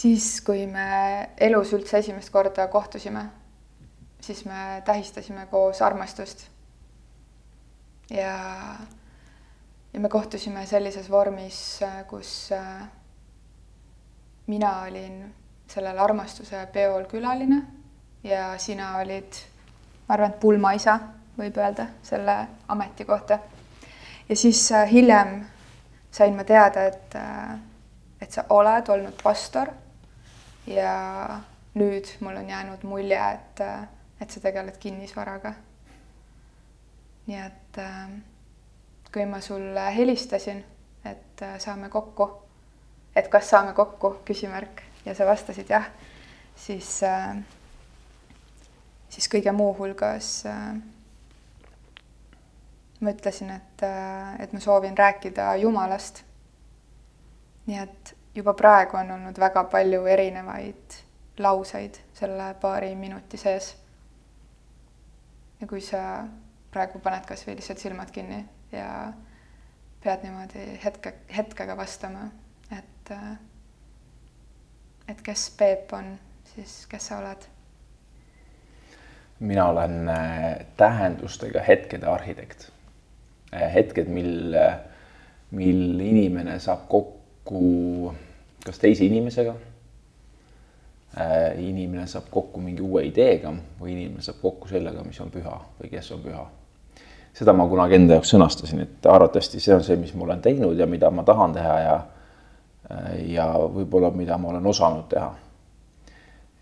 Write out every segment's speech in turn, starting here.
siis, kui me elus üldse esimest korda kohtusime, siis me tähistasime koos armastust. ja, ja me kohtusime sellises vormis, kus äh, mina olin sellel armastuse peol külaline ja sina olid, ma arvan, et pulmaisa, võib öelda, selle ameti kohta. ja siis äh, hiljem sain ma teada, et, äh, et sa oled olnud pastor ja nüüd mul on jäänud mulje, et, äh, et sa tegeled kinnisvaraga. nii et kui ma sulle helistasin, et saame kokku, et kas saame kokku, küsimärk, ja sa vastasid jah, siis äh, siis kõige muu hulgas äh, ma ütlesin, et, äh, et ma soovin rääkida Jumalast. nii et juba praegu on olnud väga palju erinevaid lauseid selle paari minuti sees. ja kui sa praegu paned kas või lihtsalt silmad kinni ja pead niimoodi hetke, hetkega vastama, et, et kes Peep on, siis kes sa oled mina olen äh, tähendustega hetkede arhitekt. Äh, hetked, mil, äh, mil inimene saab kokku kas teise inimesega, inimene saab kokku mingi uue ideega või inimene saab kokku sellega, mis on püha või kes on püha. seda ma kunagi enda jaoks sõnastasin, et arvatavasti see on see, mis ma olen teinud ja mida ma tahan teha ja ja võib-olla, mida ma olen osanud teha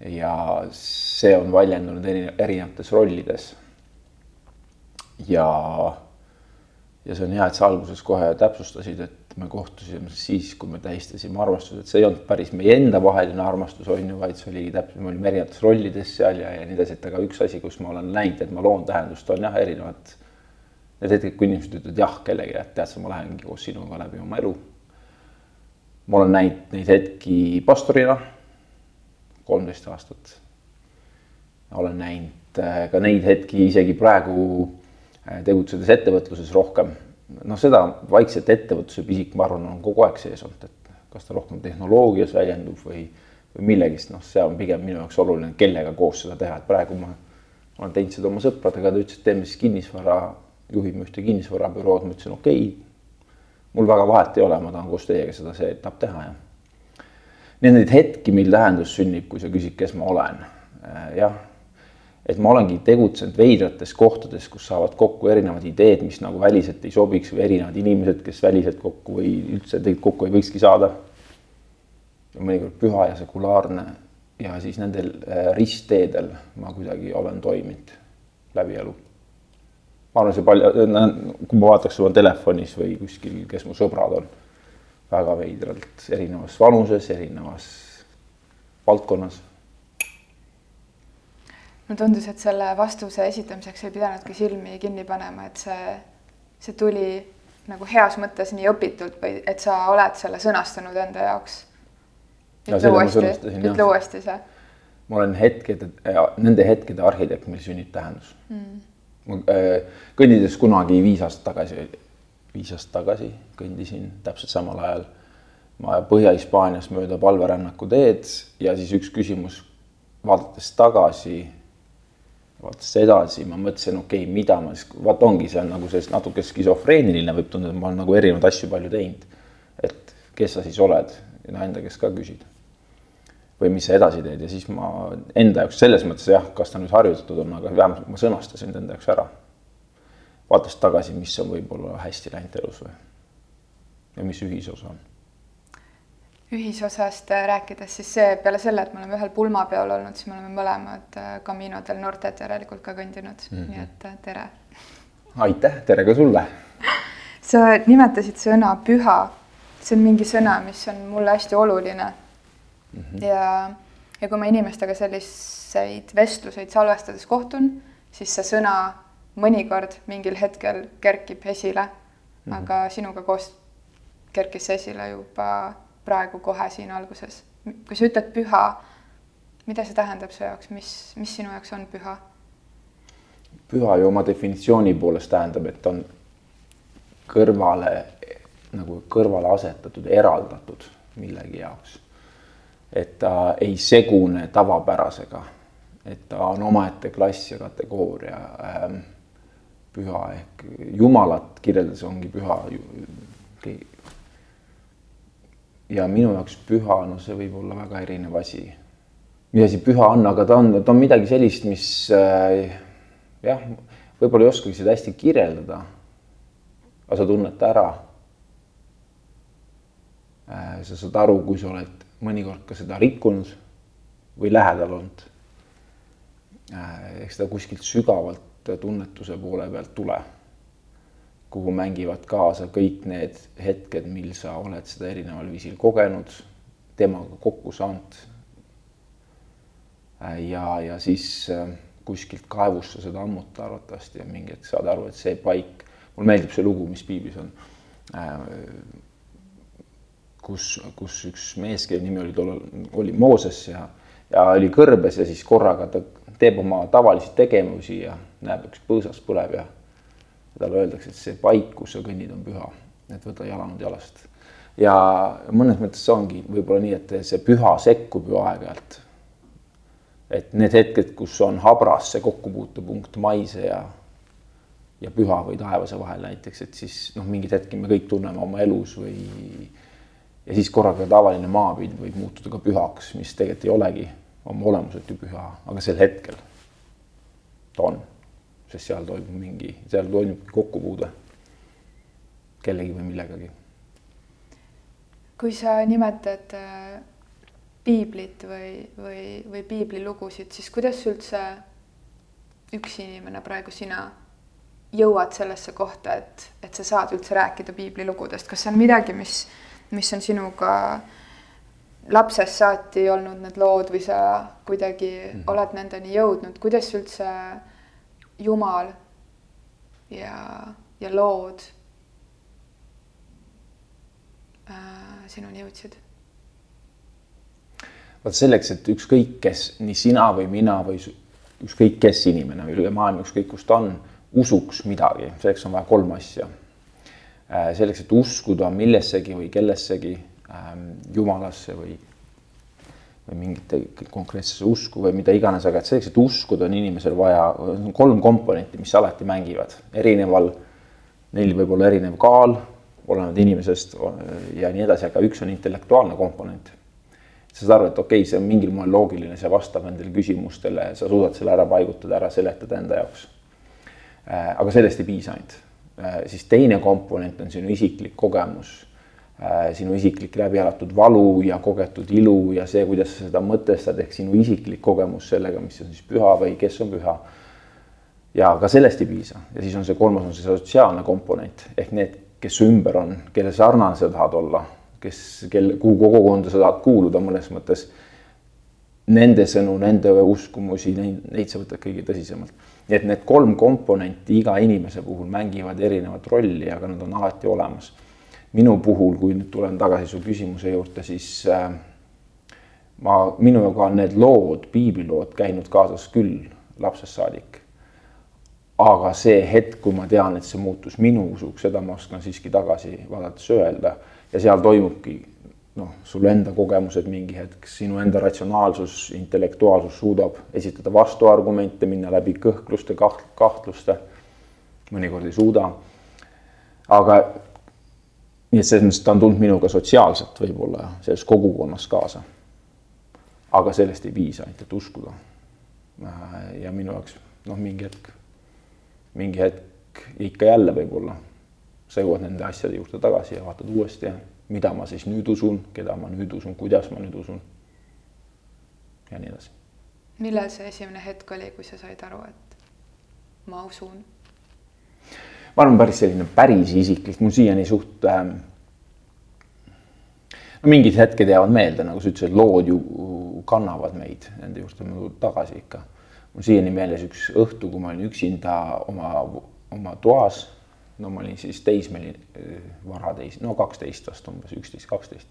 ja see on väljendunud eri, erinevates rollides. ja, ja see on hea, et sa alguses kohe täpsustasid, et me kohtusime siis, kui me tähistasime armastust, et see ei olnud päris meie enda vaheline armastus, on ju, vaid see oli täpselt, me olime erinevates rollides seal ja, ja nii edasi, et aga üks asi, kus ma olen näinud, et ma loon tähendust, on jah, erinevad need hetked, kui inimesed ütlevad jah kellelegi, et tead sa, ma lähengi koos sinuga läbi oma elu. ma olen näinud neid hetki pastorina kolmteist aastat. olen näinud äh, ka neid hetki isegi praegu äh, tegutsedes ettevõtluses rohkem. Noh, seda vaikset ettevõtluse pisik, ma arvan, on kogu aeg sees olnud, et kas ta rohkem tehnoloogias väljendub või, või millegist, noh, see on pigem minu jaoks oluline, kellega koos seda teha, et praegu ma olen teinud seda oma sõpradega, ta ütles, et teeme siis kinnisvara, juhime ühte kinnisvarabürood, ma ütlesin okei okay,. mul väga vahet ei ole, ma tahan koos teiega seda see etapp teha ja need on neid hetki, mil tähendus sünnib, kui sa küsid, kes ma olen. Jah, et ma olengi tegutsenud veidrates kohtades, kus saavad kokku erinevad ideed, mis nagu väliselt ei sobiks või erinevad inimesed, kes väliselt kokku või üldse tegelikult kokku ei võikski saada. mõnikord püha ja sekulaarne ja siis nendel äh, ristteedel ma kuidagi olen toiminud läbi elu. ma arvan, see palju, kui ma vaataks oma telefonis või kuskil, kes mu sõbrad on väga veidralt erinevas vanuses, erinevas valdkonnas. Mulle tundus, et selle vastuse esitamiseks ei pidanudki silmi kinni panema, et see, see tuli nagu heas mõttes nii õpitult või et sa oled selle sõnastanud enda jaoks. ütle uuesti, ütle uuesti see. ma olen hetkede, nende hetkede arhitekt, mil sünnib tähendus mm.. Äh, kõndides kunagi viis aastat tagasi viis aastat tagasi kõndisin täpselt samal ajal ma Põhja-Hispaanias mööda palverännaku teed ja siis üks küsimus, vaadates tagasi, vaadates edasi, ma mõtlesin, okei okay,, mida ma siis, vaat ongi, see on nagu sellist natuke skisofreeniline võib tunduda, ma olen nagu erinevaid asju palju teinud. et kes sa siis oled ja enda käest ka küsid. või mis sa edasi teed ja siis ma enda jaoks selles mõttes jah, kas ta nüüd harjutatud on, aga vähemalt ma sõnastasin enda jaoks ära vaadates tagasi, mis on võib-olla hästi läinud elus või ja mis ühisosa on? Ühisosast äh, rääkides, siis see peale selle, et me oleme ühel pulmapeol olnud, siis me oleme mõlemad äh, Camino del Nortet järelikult ka kõndinud mm, -hmm. nii et äh, tere. aitäh, tere ka sulle. sa nimetasid sõna püha, see on mingi sõna, mis on mulle hästi oluline mm. -hmm. ja, ja kui ma inimestega selliseid vestluseid salvestades kohtun, siis see sõna mõnikord mingil hetkel kerkib esile mm, -hmm. aga sinuga koos kerkis see esile juba praegu kohe siin alguses. kui sa ütled püha, mida see tähendab su jaoks, mis, mis sinu jaoks on püha? püha ju oma definitsiooni poolest tähendab, et on kõrvale nagu kõrvale asetatud, eraldatud millegi jaoks. et ta ei segune tavapärasega. et ta on omaette klass ja kategooria ähm, püha ehk Jumalat kirjeldades ongi püha. Ja minu jaoks püha, no see võib olla väga erinev asi. mis asi püha on, aga ta on, ta on midagi sellist, mis äh, jah, võib-olla ei oskagi seda hästi kirjeldada. aga sa tunned ta ära äh,. sa saad aru, kui sa oled mõnikord ka seda rikkunud või lähedal olnud äh,. eks ta kuskilt sügavalt tunnetuse poole pealt tule, kuhu mängivad kaasa kõik need hetked, mil sa oled seda erineval viisil kogenud, temaga kokku saanud. Ja, ja siis äh, kuskilt kaevust sa seda ammuta arvatavasti ja mingi hetk saad aru, et see paik, mulle meeldib see lugu, mis piiblis on. Äh, kus, kus üks mees, kelle nimi oli tollal, oli Mooses ja, ja oli kõrbes ja siis korraga ta teeb oma tavalisi tegevusi ja näeb, üks põõsas põleb ja talle öeldakse, et see paik, kus sa kõnnid, on püha, et võta jalanud jalast. ja mõnes mõttes ongi võib-olla nii, et see püha sekkub ju aeg-ajalt et need hetked, kus on habras see kokkupuutepunkt maise ja ja püha või taevase vahel näiteks, et siis noh, mingeid hetki me kõik tunneme oma elus või ja siis korraga tavaline maapind võib muutuda ka pühaks, mis tegelikult ei olegi oma olemuselt ju püha, aga sel hetkel ta on, sest seal toimub mingi, seal toimub kokkupuude kellegi või millegagi. kui sa nimetad äh, piiblit või, või, või piiblilugusid, siis kuidas üldse üks inimene, praegu sina, jõuad sellesse kohta, et, et sa saad üldse rääkida piiblilugudest, kas see on midagi, mis, mis on sinuga lapsest saati olnud need lood või sa kuidagi mm -hmm. oled nendeni jõudnud, kuidas üldse Jumal ja, ja lood äh, sinuni jõudsid? vot selleks, et ükskõik kes, nii sina või mina või ükskõik kes inimene või üle maailma, ükskõik kus ta on, usuks midagi, selleks on vaja kolm asja. Äh, selleks, et uskuda millessegi või kellessegi, ähm, jumalasse või, või mingite konkreetsesse usku või mida iganes, aga et selleks, et uskuda, on inimesel vaja, kolm komponenti, mis alati mängivad erineval, neil võib olla erinev kaal, olenevalt inimesest ja nii edasi, aga üks on intellektuaalne komponent sa saad aru, et okei okay,, see on mingil moel loogiline, see vastab nendele küsimustele, sa suudad selle ära paigutada, ära seletada enda jaoks. Äh, aga sellest ei piisa ainult. Äh, siis teine komponent on sinu isiklik kogemus, sinu isiklik läbi elatud valu ja kogetud ilu ja see, kuidas sa seda mõtestad, ehk sinu isiklik kogemus sellega, mis on siis püha või kes on püha. ja ka sellest ei piisa ja siis on see kolmas on see sotsiaalne komponent ehk need, kes su ümber on, kelle sarnane sa tahad olla kes, kel, kuhu kogukonda sa tahad kuuluda mõnes mõttes. Nende sõnu, nende uskumusi, neid, neid sa võtad kõige tõsisemalt. nii et need kolm komponenti iga inimese puhul mängivad erinevat rolli, aga nad on alati olemas. Minu puhul, kui nüüd tulen tagasi su küsimuse juurde, siis äh, ma, minuga on need lood, piiblilood käinud kaasas küll lapsest saadik aga see hetk, kui ma tean, et see muutus minu usuks, seda ma oskan siiski tagasi vaadates öelda ja seal toimubki noh, sul enda kogemused mingi hetk, sinu enda ratsionaalsus, intellektuaalsus suudab esitada vastuargumente, minna läbi kõhkluste, kaht-, kahtluste. mõnikord ei suuda. aga nii et selles mõttes ta on tulnud minuga sotsiaalselt võib-olla selles kogukonnas kaasa. aga sellest ei piisa ainult, et uskuda. ja minu jaoks noh, mingi hetk, mingi hetk ikka jälle võib-olla sa jõuad nende asjade juurde tagasi ja vaatad uuesti, mida ma siis nüüd usun, keda ma nüüd usun, kuidas ma nüüd usun. ja nii edasi. millal see esimene hetk oli, kui sa said aru, et ma usun? Ma arvan, päris selline päris isiklik, mul siiani suht äh, no mingid hetked jäävad meelde, nagu sa ütlesid, lood ju kannavad meid, nende juurde ma tagasi ikka. mul siiani meeles üks õhtu, kui ma olin üksinda oma, oma toas no ma olin siis teismeline, varateis-, no kaksteist vast umbes, üksteist, kaksteist.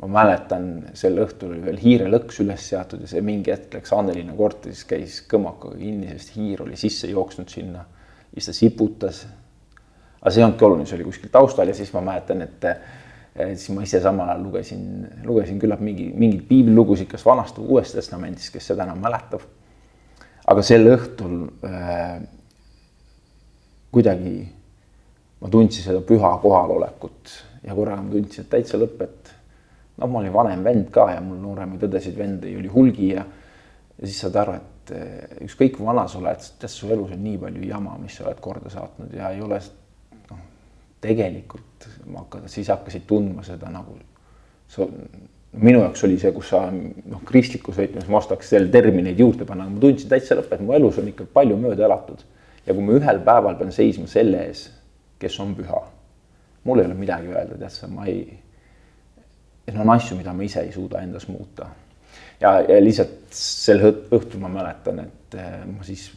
ma mäletan, sel õhtul oli veel hiirelõks üles seatud ja see mingi hetk läks Anneliina korteris, käis kõmmakaga kinni, sest hiir oli sisse jooksnud sinna. Siis ta siputas. aga see ei olnudki oluline, see oli kuskil taustal ja siis ma mäletan, et siis ma ise samal ajal lugesin, lugesin küllap mingi, mingeid piiblilugusid, kas Vanast või Uuest Testamendist, kes seda enam mäletab. aga sel õhtul äh, kuidagi ma tundsin seda püha kohalolekut ja korraga ma tundsin, et täitsa lõpp, et noh, ma olin vanem vend ka ja mul nooremaid õdesid vendi oli hulgi ja, ja siis saad aru, et eh, ükskõik kui vana sa oled, tead su elus on nii palju jama, mis sa oled korda saatnud ja ei ole noh, tegelikult ma hakkan, siis hakkasid tundma seda nagu sa, minu jaoks oli see, kus sa noh, kristlikus võtmes ma ostaks selle termineid juurde panna, aga ma tundsin täitsa lõpp, et mu elus on ikka palju mööda elatud ja kui ma ühel päeval pean seisma selle ees, kes on püha, mul ei ole midagi öelda, tead sa, ma ei, need on asju, mida ma ise ei suuda endas muuta. Ja, ja lihtsalt sel õhtul ma mäletan, et eh, ma siis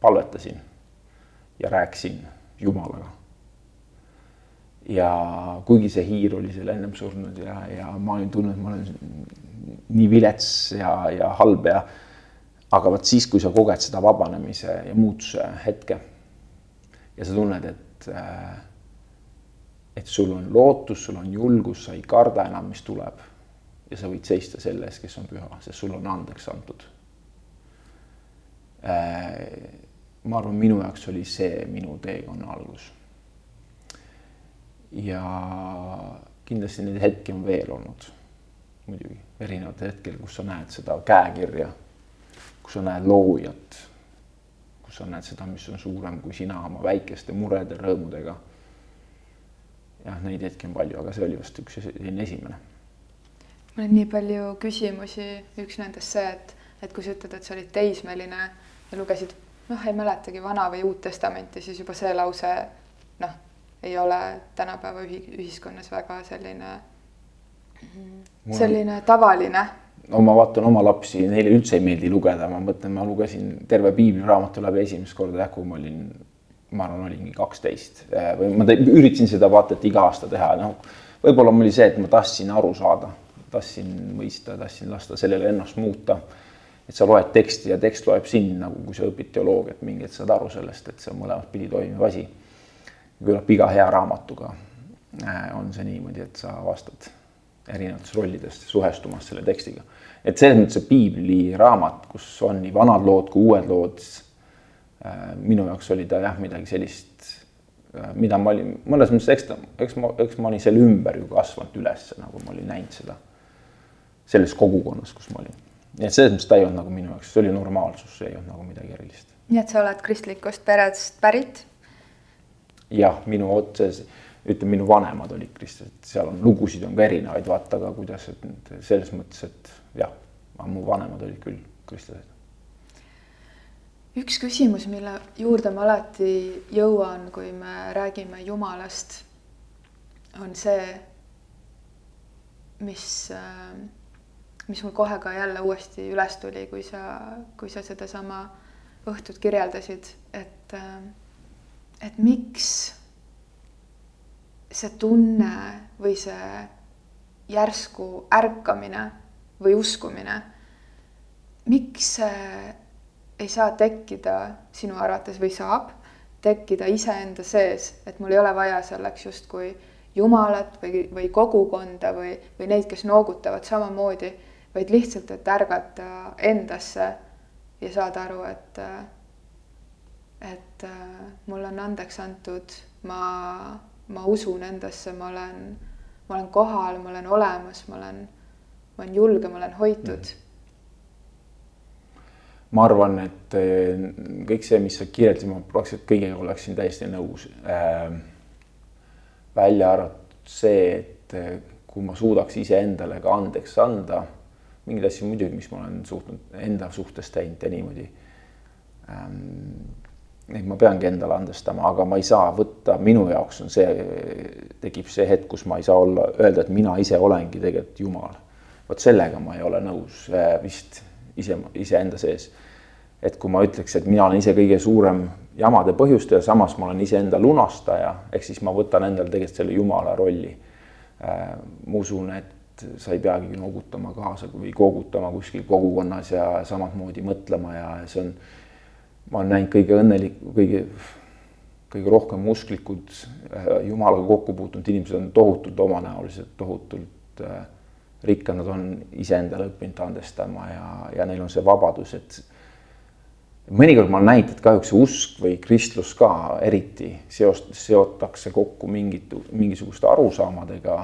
palvetasin ja rääkisin Jumalaga. ja kuigi see hiir oli seal ennem surnud ja, ja ma olin tundnud, et ma olen nii vilets ja, ja halb ja aga vot siis, kui sa koged seda vabanemise ja muutuse hetke ja sa tunned, et äh, et sul on lootus, sul on julgus, sa ei karda enam, mis tuleb. Ja sa võid seista selle eest, kes on püha, sest sul on andeks antud. Äh, ma arvan, minu jaoks oli see minu teekonna algus. ja kindlasti neid hetki on veel olnud, muidugi erinevatel hetkel, kus sa näed seda käekirja, kus sa näed loojat, kus sa näed seda, mis on suurem kui sina oma väikeste murede, rõõmudega jah, neid hetki on palju, aga see oli vast üks selline esimene. Mul on nii palju küsimusi, üks nendest see, et, et kui sa ütled, et sa olid teismeline ja lugesid, noh, ei mäletagi Vana või Uut Testamenti, siis juba see lause noh, ei ole tänapäeva ühi-, ühiskonnas väga selline, selline tavaline. No ma vaatan oma lapsi, neile üldse ei meeldi lugeda, ma mõtlen, ma lugesin terve piibliraamatu läbi esimest korda jah, kui ma olin ma arvan, olingi kaksteist. Või ma üritasin seda vaata, et iga aasta teha, noh. võib-olla mul oli see, et ma tahtsin aru saada, tahtsin mõista, tahtsin lasta sellele ennast muuta. et sa loed teksti ja tekst loeb sind nagu, kui sa õpid teoloogiat, mingi hetk saad aru sellest, et see on mõlemat pidi toimiv asi. küllap iga hea raamatuga äh, on see niimoodi, et sa vastad erinevatest rollidest suhestumas selle tekstiga. et selles mõttes see piibliraamat, kus on nii vanad lood kui uued lood Äh, minu jaoks oli ta jah, midagi sellist, äh, mida ma olin mõnes mõttes, eks ta, eks ma, eks ma olin selle ümber ju kasvanud üles, nagu ma olin näinud seda selles kogukonnas, kus ma olin. nii et selles mõttes ta ei olnud nagu minu jaoks, see oli normaalsus, see ei olnud nagu midagi erilist. nii et sa oled kristlikust perest pärit? jah, minu otses, ütleme, minu vanemad olid kristlased, seal on lugusid on ka erinevaid, vaata, aga kuidas, et selles mõttes, et jah, mu vanemad olid küll kristlased üks küsimus, mille juurde ma alati jõuan, kui me räägime Jumalast, on see, mis, mis mul kohe ka jälle uuesti üles tuli, kui sa, kui sa sedasama õhtut kirjeldasid, et, et miks see tunne või see järsku ärkamine või uskumine, miks see ei saa tekkida sinu arvates või saab tekkida iseenda sees, et mul ei ole vaja selleks justkui jumalat või, või kogukonda või, või neid, kes noogutavad samamoodi, vaid lihtsalt, et ärgata endasse ja saada aru, et, et mul on andeks antud, ma, ma usun endasse, ma olen, ma olen kohal, ma olen olemas, ma olen, ma olen julge, ma olen hoitud mm ma arvan, et kõik see, mis sa kirjeldasid, ma praktiliselt kõigega oleksin täiesti nõus äh,. välja arvatud see, et kui ma suudaks iseendale ka andeks anda, mingeid asju muidugi, mis ma olen suutnud enda suhtes teinud ja niimoodi ähm,. Neid ma peangi endale andestama, aga ma ei saa võtta, minu jaoks on see, tekib see hetk, kus ma ei saa olla, öelda, et mina ise olengi tegelikult Jumal. vot sellega ma ei ole nõus äh, vist ise, iseenda sees. et kui ma ütleks, et mina olen ise kõige suurem jamade põhjustaja, samas ma olen iseenda lunastaja, ehk siis ma võtan endale tegelikult selle jumala rolli. Äh, ma usun, et sa ei peagi noogutama kaasa või koogutama kuskil kogukonnas ja samamoodi mõtlema ja see on, ma olen näinud kõige õnnelik, kõige kõige rohkem usklikud, jumalaga kokku puutunud inimesed on tohutult omanäolised, tohutult äh, rikkad, nad on iseendale õppinud andestama ja, ja neil on see vabadus, et mõnikord ma olen näinud, et kahjuks see usk või kristlus ka eriti seost, seotakse kokku mingit, mingisuguste arusaamadega,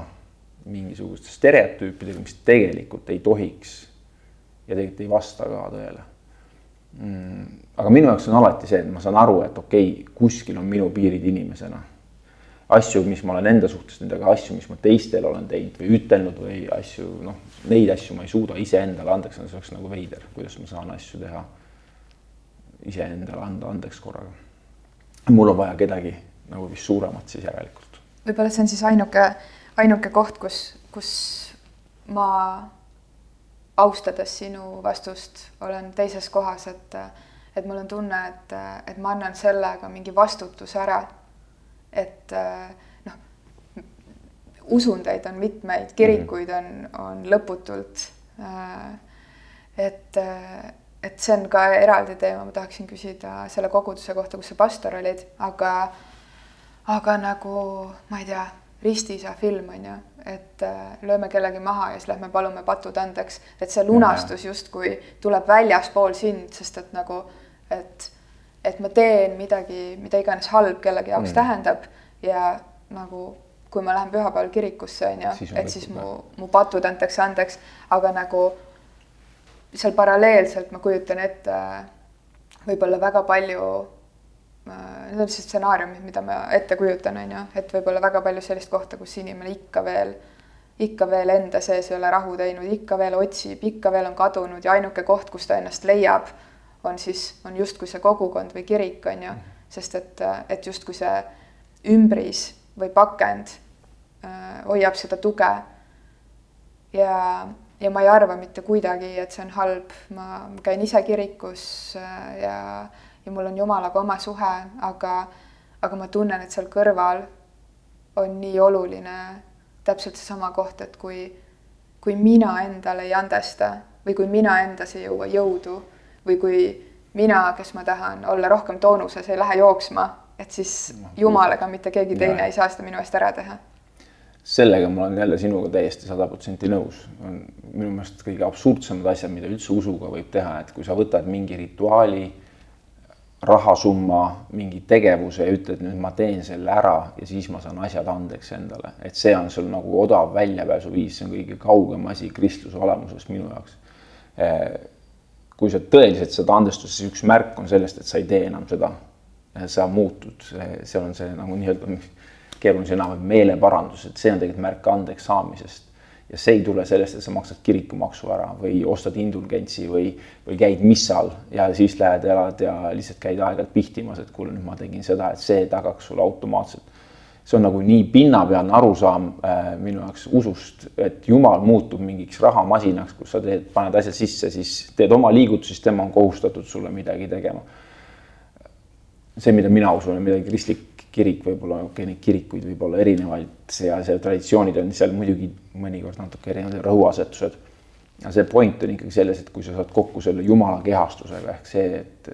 mingisuguste stereotüüpidega, mis tegelikult ei tohiks ja tegelikult ei vasta ka tõele mm,. aga minu jaoks on alati see, et ma saan aru, et okei okay,, kuskil on minu piirid inimesena asju, mis ma olen enda suhtes nendega, asju, mis ma teistele olen teinud või ütelnud või asju, noh, neid asju ma ei suuda iseendale andeks anda, see oleks nagu veider, kuidas ma saan asju teha. iseendale anda andeks korraga. mul on vaja kedagi nagu vist suuremat siis järelikult. võib-olla see on siis ainuke, ainuke koht, kus, kus ma austades sinu vastust olen teises kohas, et, et mul on tunne, et, et ma annan sellega mingi vastutuse ära et noh, usun teid on mitmeid, kirikuid on, on lõputult. Et, et see on ka eraldi teema, ma tahaksin küsida selle koguduse kohta, kus sa pastor olid, aga, aga nagu ma ei tea, ristiisa film on ju, et lööme kellegi maha ja siis lähme palume patud andeks, et see lunastus justkui tuleb väljaspool sind, sest et nagu, et et ma teen midagi, mida iganes halb kellegi jaoks mm. tähendab. Ja nagu kui ma lähen pühapäeval kirikusse on ju, et siis mu, mu patud antakse andeks, aga nagu seal paralleelselt ma kujutan ette võib-olla väga palju Need on siis stsenaariumid, mida ma ette kujutan, on ju, et võib-olla väga palju sellist kohta, kus inimene ikka veel, ikka veel enda sees ei ole rahu teinud, ikka veel otsib, ikka veel on kadunud ja ainuke koht, kus ta ennast leiab, on siis, on justkui see kogukond või kirik, on ju, sest et, et justkui see ümbris või pakend äh, hoiab seda tuge. ja, ja ma ei arva mitte kuidagi, et see on halb, ma käin ise kirikus äh, ja, ja mul on Jumalaga oma suhe, aga, aga ma tunnen, et seal kõrval on nii oluline täpselt seesama koht, et kui, kui mina endale ei andesta või kui mina endas ei jõua jõudu või kui mina, kes ma tahan olla rohkem toonuses, ei lähe jooksma et siis jumalaga mitte keegi teine ja. ei saa seda minu eest ära teha. sellega ma olen jälle sinuga täiesti sada protsenti nõus. on minu meelest kõige absurdsemad asjad, mida üldse usuga võib teha, et kui sa võtad mingi rituaali, rahasumma, mingi tegevuse ja ütled nüüd ma teen selle ära ja siis ma saan asjad andeks endale, et see on sul nagu odav väljapääsuviis, see on kõige kaugem asi kristluse olemusest minu jaoks. Kui sa tõeliselt seda andestust, siis üks märk on sellest, et sa ei tee enam seda. Sa muutud, seal on see nagu nii-öelda keeruline sõna, meeleparandus, et see on tegelikult märk andeks saamisest. Ja see ei tule sellest, et sa maksad kirikumaksu ära või ostad indulgentsi või, või käid missal ja siis lähed, elad ja lihtsalt käid aeg-ajalt pihtimas, et kuule, nüüd ma tegin seda, et see tagaks sulle automaatselt. see on nagu nii pinnapealne arusaam äh, minu jaoks usust, et jumal muutub mingiks rahamasinaks, kus sa teed, paned asja sisse, siis teed oma liigutusi, siis tema on kohustatud sulle midagi tegema see, mida mina usun ja mida kristlik kirik võib-olla, okei okay,, neid kirikuid võib olla erinevaid ja see traditsioonid on seal muidugi mõnikord natuke erinevad rõhuasetused. aga see point on ikkagi selles, et kui sa saad kokku selle jumala kehastusega ehk see, et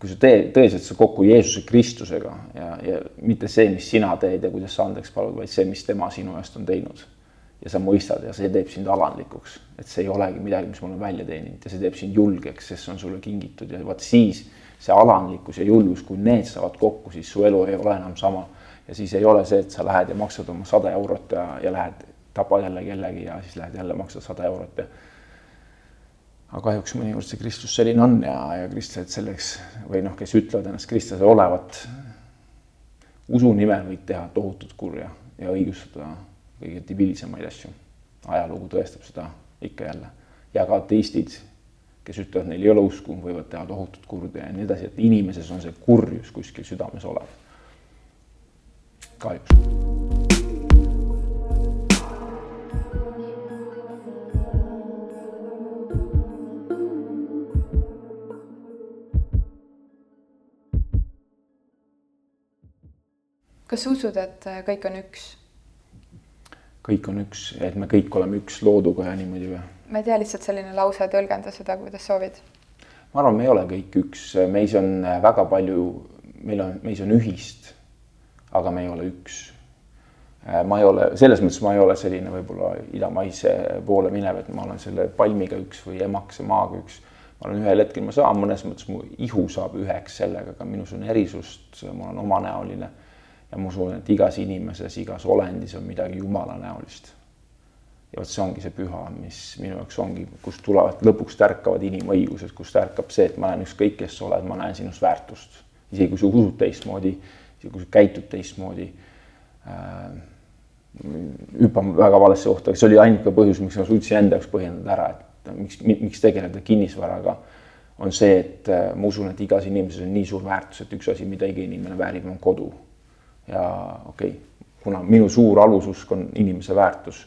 kui sa teed tõeliselt sa kokku Jeesuse Kristusega ja, ja mitte see, mis sina teed ja kuidas sa andeks palud, vaid see, mis tema sinu eest on teinud. ja sa mõistad ja see teeb sind alandlikuks, et see ei olegi midagi, mis mul on välja teeninud ja see teeb sind julgeks, sest see on sulle kingitud ja vot siis see alandlikkus ja julgus, kui need saavad kokku, siis su elu ei ole enam sama. ja siis ei ole see, et sa lähed ja maksad oma sada eurot ja, ja lähed, tapad jälle kellegi ja siis lähed jälle maksad sada eurot ja. aga kahjuks mõnikord see kristlus selline on ja, ja kristlased selleks või noh, kes ütlevad ennast kristlased olevat, usu nimel võid teha tohutut kurja ja õigustada kõige debiilsemaid asju. ajalugu tõestab seda ikka jälle ja ka ateistid kes ütlevad, neil ei ole usku, võivad teha tohutut kurda ja nii edasi, et inimeses on see kurjus kuskil südames olev. kahjuks. kas sa usud, et kõik on üks? Kõik on üks, et me kõik oleme üks looduga ja niimoodi või? ma ei tea, lihtsalt selline lause, tõlgenda seda, kuidas soovid. ma arvan, me ei ole kõik üks, meis on väga palju meil on, meis on ühist, aga me ei ole üks. Ma ei ole, selles mõttes ma ei ole selline võib-olla idamaise poole minev, et ma olen selle palmiga üks või emakese maaga üks. ma olen ühel hetkel, ma saan mõnes mõttes, mu ihu saab üheks sellega, aga minus on erisust, ma olen omanäoline. Ja ma usun, et igas inimeses, igas olendis on midagi jumalanäolist ja vot see ongi see püha, mis minu jaoks ongi, kust tulevad, lõpuks tärkavad inimõigused, kust ärkab see, et ma näen ükskõik, kes sa oled, ma näen sinust väärtust. isegi kui sa usud teistmoodi, isegi kui sa käitud teistmoodi äh,. hüppan väga valesse kohta, aga see oli ainuke põhjus, miks ma suutsin enda jaoks põhjendada ära, et miks, miks tegeleda kinnisvaraga. on see, et äh, ma usun, et igas inimeses on nii suur väärtus, et üks asi, mida iga inimene väärib, on kodu. Ja okei okay,, kuna minu suur alususk on inimese väärtus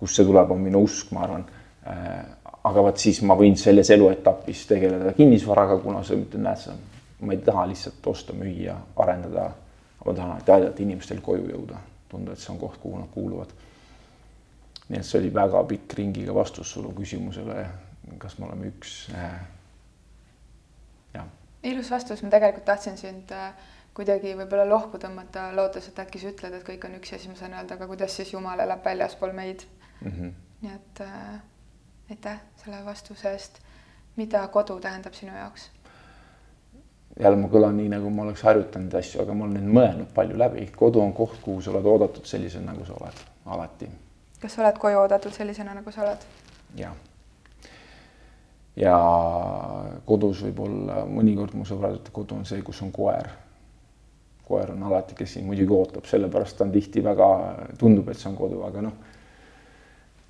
kust see tuleb, on minu usk, ma arvan. Äh, aga vot siis ma võin selles eluetapis tegeleda kinnisvaraga, kuna sa ütlen, näed sa, ma ei taha lihtsalt osta, müüa, arendada. ma tahan aidata inimestel koju jõuda, tunda, et see on koht, kuhu nad kuuluvad. nii et see oli väga pikk ringiga vastus sulle küsimusele, kas me oleme üks. Äh, jah. ilus vastus, ma tegelikult tahtsin sind äh, kuidagi võib-olla lohku tõmmata, lootes, et äkki sa ütled, et kõik on üks ja siis ma saan öelda, aga kuidas siis Jumal elab väljaspool meid mm. -hmm. nii et äh, aitäh selle vastuse eest. mida kodu tähendab sinu jaoks? jälle ma kõlan nii, nagu ma oleks harjutanud asju, aga ma olen nüüd mõelnud palju läbi. kodu on koht, kuhu sa oled oodatud sellisena, nagu sa oled, alati. kas sa oled koju oodatud sellisena, nagu sa oled? jah. ja kodus võib olla, mõnikord mu sõbrad ütlevad, kodu on see, kus on koer. Koer on alati, kes sind muidugi ootab, sellepärast ta on tihti väga, tundub, et see on kodu, aga noh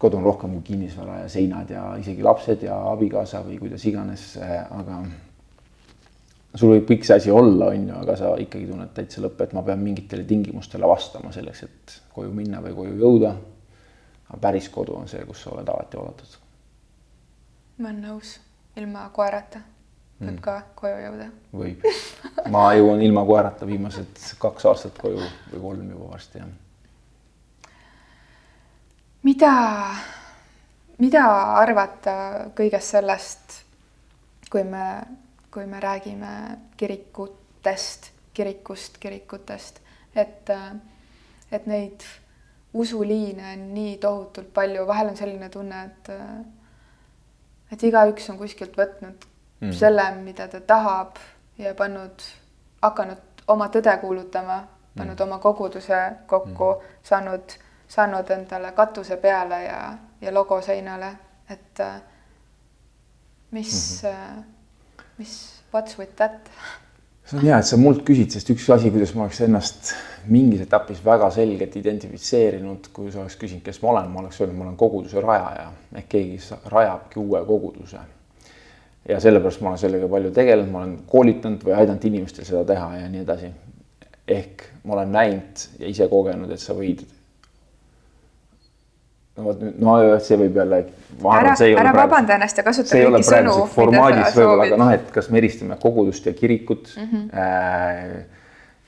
kodu on rohkem kui kinnisvara ja seinad ja isegi lapsed ja abikaasa või kuidas iganes, aga sul võib kõik see asi olla, on ju, aga sa ikkagi tunned täitsa lõpp, et ma pean mingitele tingimustele vastama selleks, et koju minna või koju jõuda. aga päris kodu on see, kus sa oled alati oodatud. ma olen nõus, ilma koerata võib mm. ka koju jõuda. võib, ma jõuan ilma koerata viimased kaks aastat koju või kolm juba varsti jah mida, mida arvata kõigest sellest, kui me, kui me räägime kirikutest, kirikust, kirikutest, et, et neid usuliine on nii tohutult palju, vahel on selline tunne, et et igaüks on kuskilt võtnud mm. selle, mida ta tahab ja pannud, hakanud oma tõde kuulutama, pannud mm. oma koguduse kokku mm., saanud saanud endale katuse peale ja, ja logo seinale, et äh, mis mm, -hmm. mis what's with that? see on hea, et sa mult küsid, sest üks asi, kuidas ma oleks ennast mingis etapis väga selgelt identifitseerinud, kui sa oleks küsinud, kes ma olen, ma oleks öelnud, ma olen koguduse rajaja ehk keegi rajabki uue koguduse. Ja sellepärast ma olen sellega palju tegelenud, ma olen koolitanud või aidanud inimestel seda teha ja nii edasi. ehk ma olen näinud ja ise kogenud, et sa võid no vot nüüd, no see võib jälle. ära, ära vabanda ennast ja kasuta kõiki sõnu. formaadis võib-olla, aga noh, et kas me eristame kogudust ja kirikut mm. -hmm. Äh,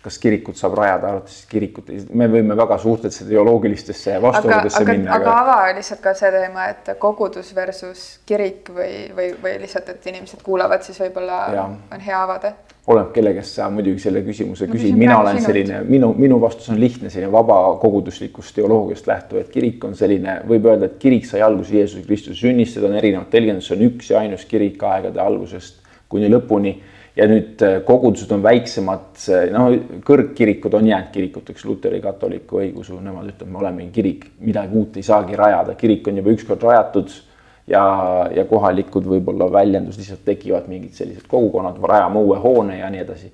kas kirikut saab rajada, arvates kirikut, me võime väga suurtesse teoloogilistesse vastuoludesse minna. aga ava lihtsalt ka see teema, et kogudus versus kirik või, või, või lihtsalt, et inimesed kuulavad, siis võib-olla on hea avada oleneb, kelle käest sa muidugi selle küsimuse no, küsid, mina olen sinult. selline, minu, minu vastus on lihtne, selline vaba koguduslikust teoloogiast lähtuv, et kirik on selline, võib öelda, et kirik sai alguse Jeesuse Kristuse sünnist, seda on erinevad tõlgendused, see on üks ja ainus kirik aegade algusest kuni lõpuni. Ja nüüd äh, kogudused on väiksemad, noh, kõrgkirikud on jäänud kirikuteks, luteri, katoliku õigeusu, nemad ütlevad, me oleme kirik, midagi uut ei saagi rajada, kirik on juba ükskord rajatud ja, ja kohalikud võib-olla väljendus lihtsalt tekivad mingid sellised kogukonnad, rajame uue hoone ja nii edasi.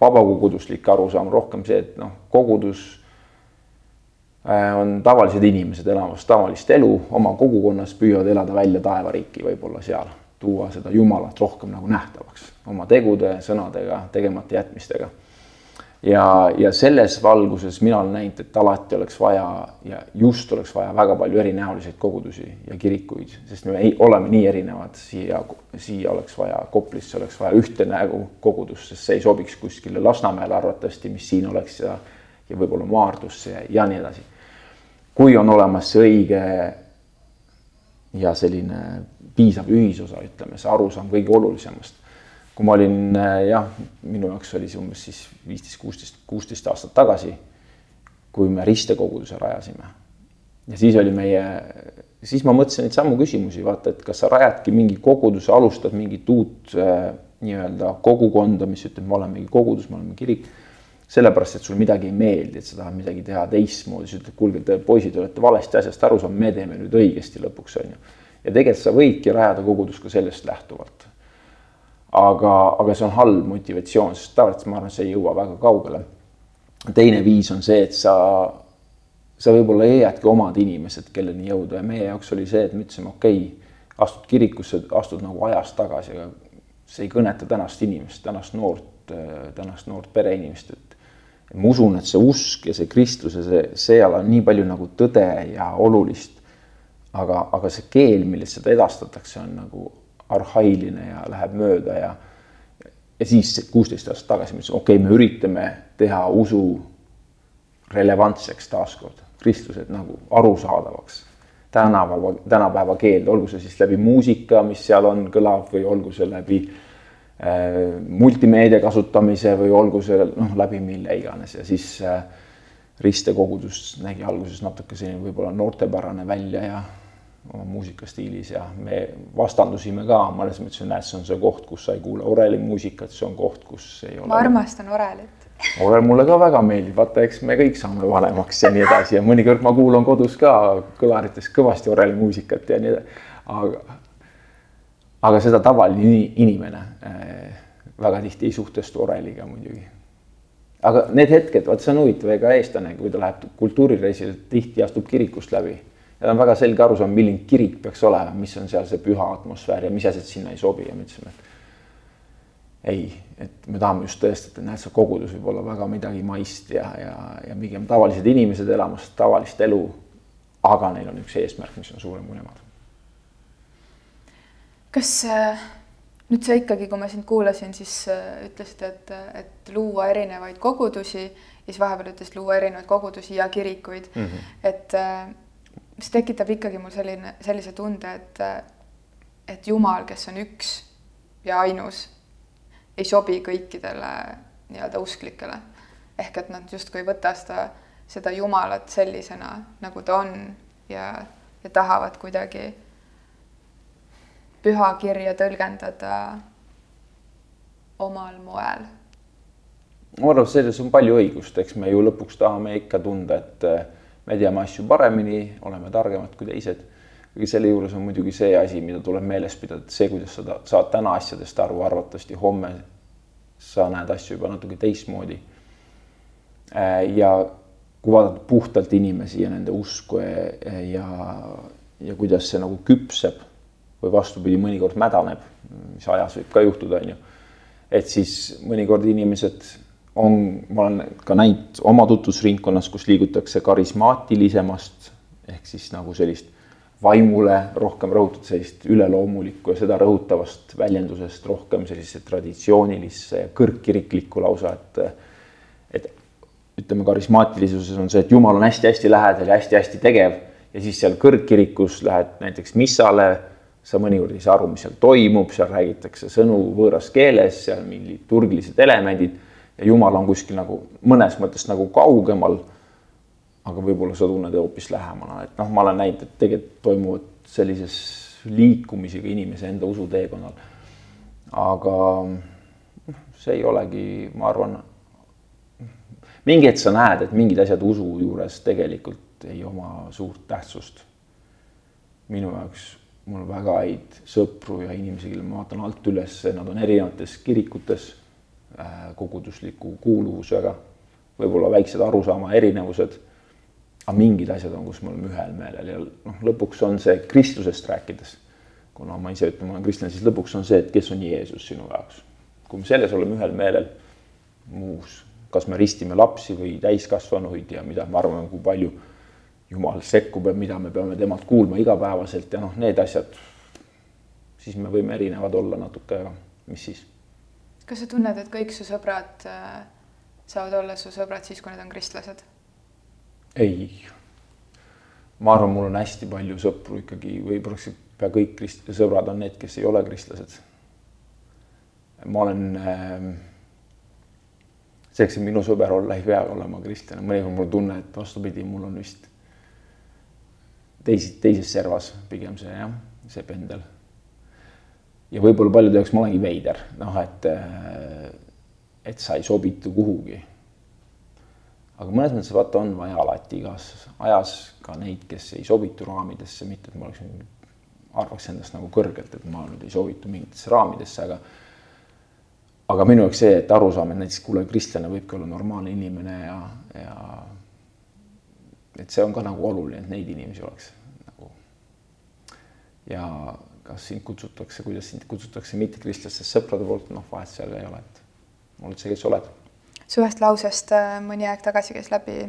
vabakoguduslik arusaam rohkem see, et noh, kogudus äh, on tavalised inimesed elamas tavalist elu oma kogukonnas, püüavad elada välja taevariiki võib-olla seal, tuua seda Jumalat rohkem nagu nähtavaks oma tegude, sõnadega, tegemata jätmistega ja, ja selles valguses mina olen näinud, et alati oleks vaja ja just oleks vaja väga palju erinäoliseid kogudusi ja kirikuid, sest me ei, oleme nii erinevad, siia, siia oleks vaja, Koplisse oleks vaja ühte nägu kogudust, sest see ei sobiks kuskile Lasnamäele arvatavasti, mis siin oleks ja, ja võib-olla Maardusse ja, ja nii edasi. kui on olemas see õige ja selline piisav ühisosa, ütleme, see arusaam kõige olulisemast kui ma olin jah, minu jaoks oli see umbes siis viisteist, kuusteist, kuusteist aastat tagasi, kui me ristekoguduse rajasime. ja siis oli meie, siis ma mõtlesin neid samu küsimusi, vaata, et kas sa rajadki mingi koguduse, alustad mingit uut äh, nii-öelda kogukonda, mis ütleb, me olemegi kogudus, me oleme kirik sellepärast, et sul midagi ei meeldi, et sa tahad midagi teha teistmoodi, sa ütled, kuulge, te poisid olete valesti asjast aru saanud, me teeme nüüd õigesti lõpuks, on ju. Ja tegelikult sa võidki rajada kogudust ka sellest lähtuvalt. aga, aga see on halb motivatsioon, sest tavaliselt ma arvan, see ei jõua väga kaugele. teine viis on see, et sa, sa võib-olla leiadki omad inimesed, kelleni jõuda ja meie jaoks oli see, et me ütlesime, okei okay,, astud kirikusse, astud nagu ajas tagasi, aga see ei kõneta tänast inimest, tänast noort, tänast noort pereinimest, et ma usun, et see usk ja see kristlus ja see, seal on nii palju nagu tõde ja olulist. Aga, aga see keel, milles seda edastatakse, on nagu arhailine ja läheb mööda ja. ja siis kuusteist aastat tagasi ma ütlesin, okei okay,, me üritame teha usu relevantseks taaskord, kristlused nagu arusaadavaks. tänapäeva, tänapäeva keeld, olgu see siis läbi muusika, mis seal on, kõlab või olgu see läbi Äh, multimeedia kasutamise või olgu see noh, läbi mille iganes ja siis äh, ristekogudus nägi alguses natuke selline võib-olla noortepärane välja ja oma muusikastiilis ja me vastandusime ka, ma alles mõtlesin, näed, see on see koht, kus sa ei kuule orelimuusikat, see on koht, kus ei ole. ma armastan orelit. orel mulle ka väga meeldib, vaata, eks me kõik saame vanemaks ja nii edasi ja mõnikord ma kuulan kodus ka kõlarites kõvasti orelimuusikat ja nii edasi, aga aga seda tavaline inimene äh, väga tihti ei suhtestu oreliga muidugi. aga need hetked, vot see on huvitav, ega eestlane, kui ta läheb kultuurireisile, tihti astub kirikust läbi ja on väga selge arusaam, milline kirik peaks olema, mis on seal see püha atmosfäär ja mis asjad sinna ei sobi ja me ütlesime, et ei, et me tahame just tõestada, näed, see kogudus võib olla väga midagi maist ja, ja, ja pigem tavalised inimesed elamas tavalist elu. aga neil on üks eesmärk, mis on suurem kui nemad kas äh, nüüd sa ikkagi, kui ma sind kuulasin, siis äh, ütlesid, et, et luua erinevaid kogudusi ja siis vahepeal ütlesid luua erinevaid kogudusi ja kirikuid mm. -hmm. et mis tekitab ikkagi mul selline, sellise tunde, et, et Jumal, kes on üks ja ainus, ei sobi kõikidele nii-öelda usklikele. ehk et nad justkui ei võta seda, seda Jumalat sellisena, nagu ta on ja, ja tahavad kuidagi pühakirja tõlgendada omal moel. ma arvan, selles on palju õigust, eks me ju lõpuks tahame ikka tunda, et me teame asju paremini, oleme targemad kui teised. aga selle juures on muidugi see asi, mida tuleb meeles pidada, et see, kuidas sa saad täna asjadest aru, arvatavasti homme sa näed asju juba natuke teistmoodi. Eh, ja kui vaadata puhtalt inimesi ja nende usku ja, ja, ja kuidas see nagu küpseb või vastupidi, mõnikord mädaneb, mis ajas võib ka juhtuda, on ju. et siis mõnikord inimesed on, ma olen ka näinud oma tutvusringkonnas, kus liigutakse karismaatilisemast ehk siis nagu sellist vaimule rohkem rõhutud sellist üleloomulikku ja seda rõhutavast väljendusest rohkem sellisesse traditsioonilisse ja kõrgkiriklikku lausa, et et ütleme, karismaatilisuses on see, et Jumal on hästi-hästi lähedal ja hästi-hästi tegev ja siis seal kõrgkirikus lähed näiteks missale sa mõnikord ei saa aru, mis seal toimub, seal räägitakse sõnu võõras keeles, seal mingid turgilised elemendid ja Jumal on kuskil nagu mõnes mõttes nagu kaugemal. aga võib-olla sa tunned hoopis lähemana, et noh, ma olen näinud, et tegelikult toimuvad sellises liikumisega inimese enda usuteekonnal. aga noh, see ei olegi, ma arvan, mingi hetk sa näed, et mingid asjad usu juures tegelikult ei oma suurt tähtsust. minu jaoks mul väga häid sõpru ja inimesi, kellele ma vaatan alt üles, nad on erinevates kirikutes kogudusliku kuuluvusega, võib-olla väiksed arusaama erinevused. aga mingid asjad on, kus me oleme ühel meelel ja noh, lõpuks on see kristlusest rääkides. kuna ma ise ütlen, ma olen kristlane, siis lõpuks on see, et kes on Jeesus sinu jaoks. kui me selles oleme ühel meelel, muus, kas me ristime lapsi või täiskasvanuid ja mida me arvame, kui palju jumal sekkub ja mida me peame temalt kuulma igapäevaselt ja noh, need asjad, siis me võime erinevad olla natuke, aga mis siis. Kas sa tunned, et kõik su sõbrad äh, saavad olla su sõbrad siis, kui nad on kristlased? ei. ma arvan, mul on hästi palju sõpru ikkagi või pea kõik krist-, sõbrad on need, kes ei ole kristlased. ma olen äh, selleks, et minu sõber olla, ei pea olema kristlane, mõnikord mul tunne, et vastupidi, mul on vist teisi, teises servas pigem see jah, see pendel. Ja võib-olla paljude jaoks ma olengi veider, noh, et, et sa ei sobitu kuhugi. aga mõnes mõttes vaata, on vaja alati igas ajas ka neid, kes ei sobitu raamidesse, mitte et ma oleksin, arvaks endast nagu kõrgelt, et ma nüüd ei sobitu mingitesse raamidesse, aga aga minu jaoks see, et aru saama, et näiteks kuule, kristlane võibki olla normaalne inimene ja, ja et see on ka nagu oluline, et neid inimesi oleks nagu. ja kas sind kutsutakse, kuidas sind kutsutakse mittekristlastest sõprade poolt, noh, vahet seal ei ole, et oled see, kes oled. su ühest lausest äh, mõni aeg tagasi käis läbi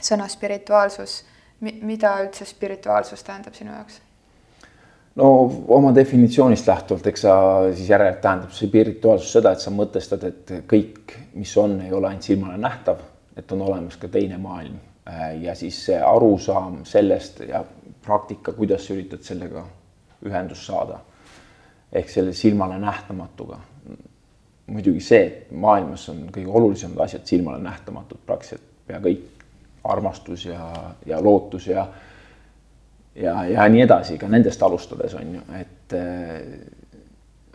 sõna spirituaalsus. mida üldse spirituaalsus tähendab sinu jaoks? no oma definitsioonist lähtuvalt, eks sa siis järelikult tähendab spirituaalsus seda, et sa mõtestad, et kõik, mis on, ei ole ainult silmale nähtav, et on olemas ka teine maailm ja siis see arusaam sellest ja praktika, kuidas sa üritad sellega ühendust saada. ehk selle silmale nähtamatuga. muidugi see, et maailmas on kõige olulisemad asjad silmale nähtamatud, praktiliselt pea kõik, armastus ja, ja lootus ja ja, ja nii edasi, ka nendest alustades on ju, et äh,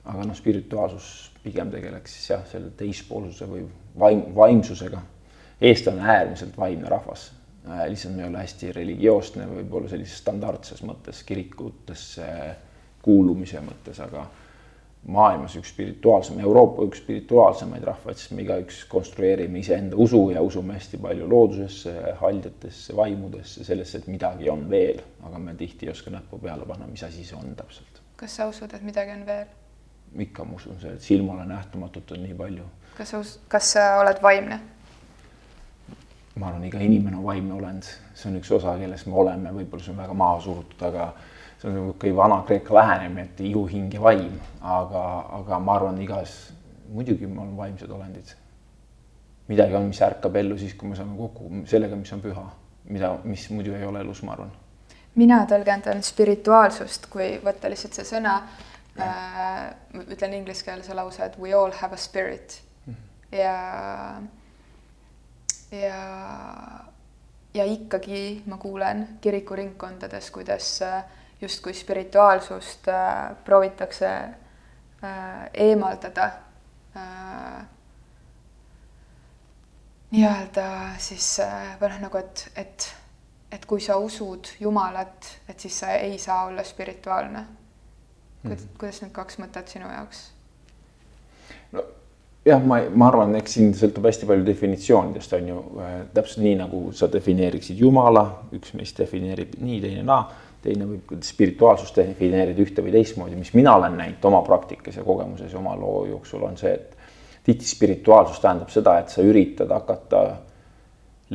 aga noh, spirituaalsus pigem tegeleks siis jah, selle teispoolsuse või vaim, vaimsusega. eestlane on äärmiselt vaimne rahvas lihtsalt me ei ole hästi religioosne võib-olla sellises standardses mõttes kirikutesse kuulumise mõttes, aga maailmas üks spirituaalsem, Euroopa üks spirituaalsemaid rahvaid, sest me igaüks konstrueerime iseenda usu ja usume hästi palju loodusesse, haljatesse, vaimudesse, sellesse, et midagi on veel, aga me tihti ei oska näppu peale panna, mis asi see on täpselt. kas sa usud, et midagi on veel? ikka ma usun seda, et silmale nähtamatut on nii palju. kas sa kas sa oled vaimne? Ma arvan, iga inimene on vaimne olend, see on üks osa, kellest me oleme, võib-olla see on väga maha surutud, aga see on niisugune Vana-Kreeka lähenemine, et ihu, hing ja vaim, aga, aga ma arvan, igas, muidugi me oleme vaimsed olendid. midagi on, mis ärkab ellu siis, kui me saame kokku sellega, mis on püha, mida, mis muidu ei ole elus, ma arvan. mina tõlgendan spirituaalsust, kui võtta lihtsalt see sõna äh,, ütlen ingliskeelse lause, et we all have a spirit mm. ja, ja, ja ikkagi ma kuulen kirikuringkondades, kuidas äh, justkui spirituaalsust äh, proovitakse äh, eemaldada nii-öelda siis või noh, nagu et, et, et kui sa usud Jumalat, et siis sa ei saa olla spirituaalne. kuidas mm, -hmm. need kaks mõtet sinu jaoks? Jah, ma, ma arvan, eks siin sõltub hästi palju definitsioonidest, on ju. Äh,, täpselt nii, nagu sa defineeriksid Jumala, üks meist defineerib nii, teine naa. Teine võib spirituaalsust defineerida ühte või teistmoodi, mis mina olen näinud oma praktikas ja kogemuses ja oma loo jooksul on see, et tihti spirituaalsus tähendab seda, et sa üritad hakata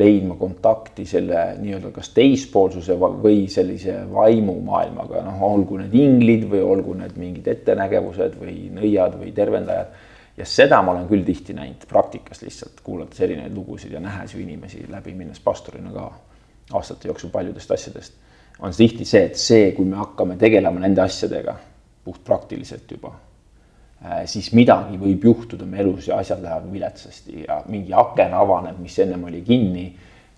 leidma kontakti selle nii-öelda kas teispoolsuse või sellise vaimumaailmaga, noh, olgu need inglid või olgu need mingid ettenägevused või nõiad või tervendajad. Ja seda ma olen küll tihti näinud praktikas lihtsalt kuulates erinevaid lugusid ja nähes ju inimesi läbi minnes pastorina ka aastate jooksul paljudest asjadest on tihti see, et see, kui me hakkame tegelema nende asjadega puhtpraktiliselt juba, äh, siis midagi võib juhtuda meie elus ja asjad lähevad viletsasti ja mingi aken avaneb, mis ennem oli kinni.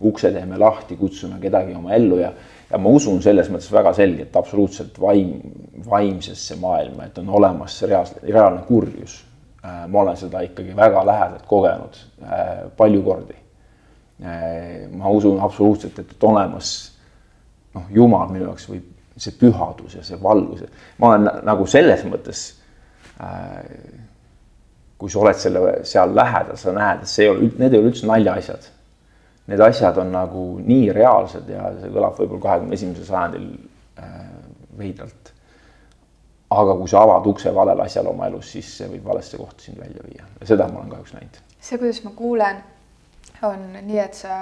ukse teeme lahti, kutsume kedagi oma ellu ja, ja ma usun selles mõttes väga selgelt absoluutselt vaim, vaimsesse maailma, et on olemas reaalne, reaalne kurjus. Äh, ma olen seda ikkagi väga lähedalt kogenud äh, palju kordi. ma usun absoluutselt, et, et olemas noh, Jumal minu jaoks võib see pühadus ja see valgus, ma olen nagu selles mõttes äh,. kui sa oled selle seal lähedal, sa näed, et see ei ole, need ei ole üldse naljaasjad. Need asjad on nagu nii reaalsed ja see kõlab võib-olla kahekümne esimesel sajandil äh, veidralt. Aga kui sa avad ukse valele asjale oma elus, siis see võib valesse kohta sind välja viia ja seda ma olen kahjuks näinud. see, kuidas ma kuulen, on nii, et sa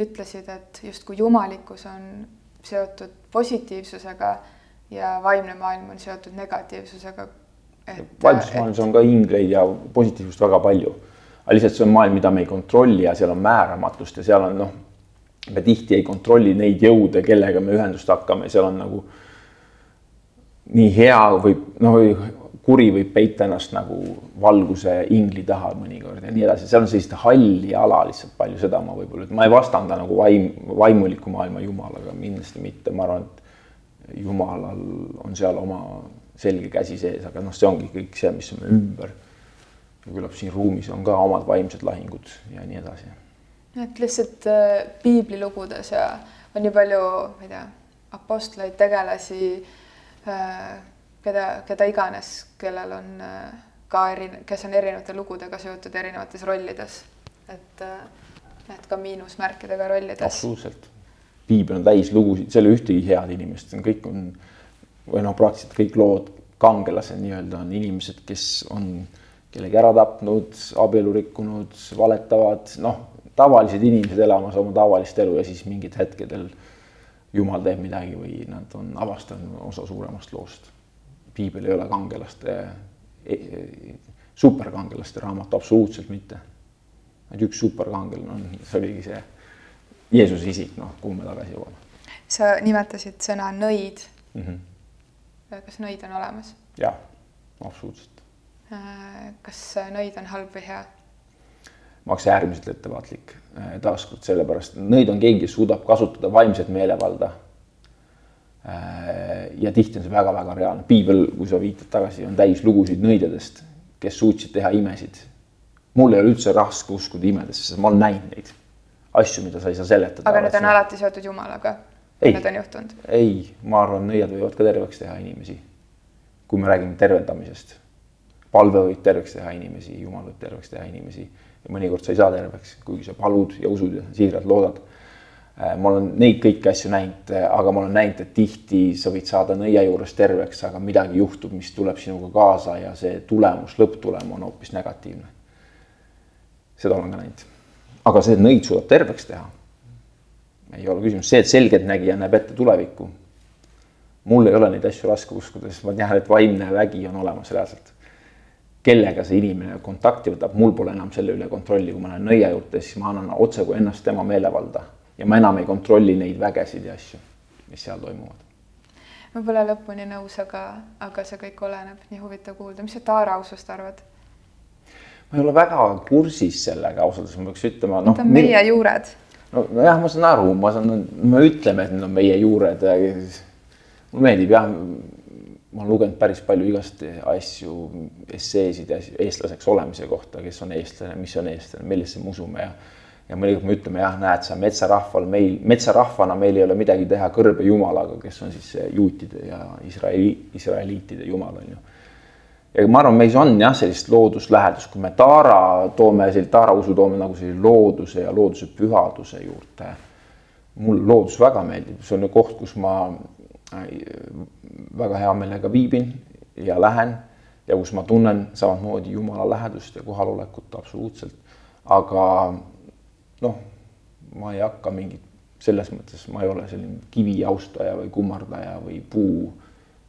ütlesid, et justkui jumalikkus on seotud positiivsusega ja vaimne maailm on seotud negatiivsusega. vaimses maailmas on ka ingleid ja positiivsust väga palju. aga lihtsalt see on maailm, mida me ei kontrolli ja seal on määramatust ja seal on noh, me tihti ei kontrolli neid jõude, kellega me ühendust hakkame, seal on nagu nii hea või noh, kuri võib peita ennast nagu valguse ingli taha mõnikord ja nii edasi, seal on sellist halli ala lihtsalt palju, seda ma võib-olla, et ma ei vastanda nagu vaim, vaimuliku maailma jumalaga, kindlasti mitte, ma arvan, et jumalal on seal oma selge käsi sees, aga noh, see ongi kõik see, mis on ümber. ja küllap siin ruumis on ka omad vaimsed lahingud ja nii edasi. et lihtsalt äh, piiblilugudes ja on nii palju, ma ei tea, apostleid, tegelasi äh, keda, keda iganes, kellel on äh, ka eri, kes on erinevate lugudega seotud erinevates rollides. et, äh, et ka miinusmärkidega rollides. absoluutselt. piibel on täis lugusid, seal ei ole ühtegi head inimest, kõik on või noh, praktiliselt kõik lood, kangelased nii-öelda on inimesed, kes on kellegi ära tapnud, abielu rikkunud, valetavad, noh, tavalised inimesed elamas oma tavalist elu ja siis mingid hetkedel jumal teeb midagi või nad on avastanud osa suuremast loost piibel ei ole kangelaste, e, e, superkangelaste raamat, absoluutselt mitte. ainult üks superkangelane on, see oligi see Jeesuse isik, noh, kuhu me tagasi jõuame. sa nimetasid sõna nõid mm. -hmm. kas nõid on olemas? jah, absoluutselt. Äh, kas nõid on halb või hea? Ma oleks äärmiselt ettevaatlik äh, taaskord sellepärast, nõid on keegi, kes suudab kasutada vaimset meelevalda Äh, ja tihti on see väga-väga reaalne, piibel, kui sa viitad tagasi, on täis lugusid nõidjadest, kes suutsid teha imesid. mul ei ole üldse raske uskuda imedesse, sest ma olen näinud neid asju, mida sa ei saa seletada. aga need on alati seotud Jumalaga? Need on juhtunud? ei, ma arvan, nõiad võivad ka terveks teha inimesi. kui me räägime tervendamisest, palve võib terveks teha inimesi, Jumal võib terveks teha inimesi ja mõnikord sa ei saa terveks, kuigi sa palud ja usud ja siiralt loodad Äh, ma olen neid kõiki asju näinud, äh, aga ma olen näinud, et tihti sa võid saada nõia juures terveks, aga midagi juhtub, mis tuleb sinuga kaasa ja see tulemus, lõpptulem on hoopis negatiivne. seda olen ka näinud. aga see, nõid suudab terveks teha, ei ole küsimus, see, et selgeltnägija näeb ette tulevikku. mul ei ole neid asju raske uskuda, sest ma tean, et vaimne vägi on olemas reaalselt. Kellega see inimene kontakti võtab, mul pole enam selle üle kontrolli, kui ma lähen nõia juurde, siis ma annan otse kui ennast tema meelevalda ja ma enam ei kontrolli neid vägesid ja asju, mis seal toimuvad. ma pole lõpuni nõus, aga, aga see kõik oleneb, nii huvitav kuulda, mis sa Taara Ausust arvad? ma ei ole väga kursis sellega ausalt öeldes, ma peaks ütlema no,. Need on meie meil... juured. no nojah, ma saan aru, ma saan, me ütleme, et need on meie juured. mulle meeldib jah, ma olen lugenud päris palju igast asju, esseesid eestlaseks olemise kohta, kes on eestlane, mis on eestlane, millesse me usume ja ja mõnikord me ütleme jah, näed sa metsarahval meil, metsarahvana meil ei ole midagi teha kõrbe jumalaga, kes on siis juutide ja Iisraeli, israeliitide jumal on ju. ja ma arvan, meis on jah, sellist looduslähedust, kui me taara toome, taara usu toome nagu sellise looduse ja looduse pühaduse juurde. mulle loodus väga meeldib, see on ju koht, kus ma väga hea meelega viibin ja lähen ja kus ma tunnen samamoodi Jumala lähedust ja kohalolekut absoluutselt. aga noh, ma ei hakka mingit, selles mõttes ma ei ole selline kivi austaja või kummardaja või puu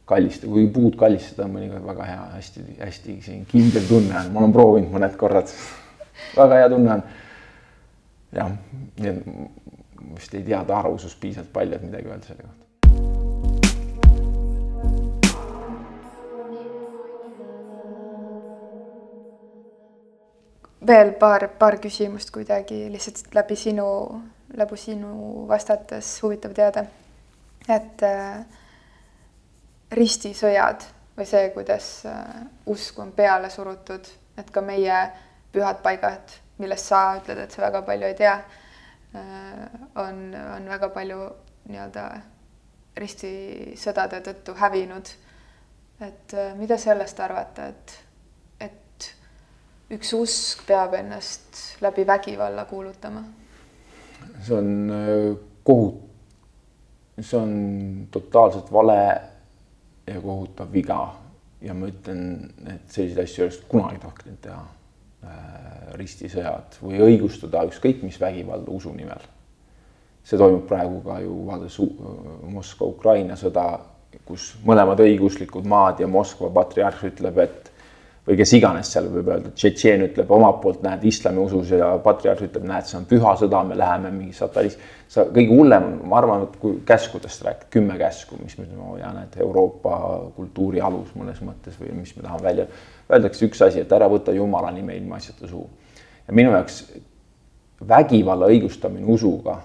kallistaja, kui puud kallistada on mõnikord väga hea hästi,, hästi-hästi siin kindel tunne on, ma olen proovinud mõned korrad väga hea tunne on. jah, nii et vist ei tea Taara usust piisavalt palju, et midagi öelda selle kohta. Veel paar, paar küsimust kuidagi lihtsalt läbi sinu, läbi sinu vastates huvitav teada. et äh, ristisõjad või see, kuidas äh, usk on peale surutud, et ka meie pühad paigad, millest sa ütled, et sa väga palju ei tea äh,, on, on väga palju nii-öelda ristisõdade tõttu hävinud. et äh, mida sellest arvata, et üks usk peab ennast läbi vägivalla kuulutama? see on äh, kohut-, see on totaalselt vale ja kohutav viga ja ma ütlen, et selliseid asju ei oleks kunagi tohtinud teha. Äh, ristisõjad või õigustada ükskõik mis vägivalda usu nimel. see toimub praegu ka ju vaadates Moskva-Ukraina sõda, kus mõlemad õiguslikud maad ja Moskva patriarh ütleb, et või kes iganes seal võib öelda, Tšetšeen ütleb omalt poolt, näed, islamiusus ja patriarh ütleb, näed, see on püha sõda, me läheme mingi satanis. sa kõige hullem, ma arvan, et kui käskudest rääkida, kümme käsku, mis me ütleme, ja näed, Euroopa kultuuri alus mõnes mõttes või mis me tahame välja. Öeldakse üks asi, et ära võta jumala nime ilma asjata suhu. ja minu jaoks vägivalla õigustamine usuga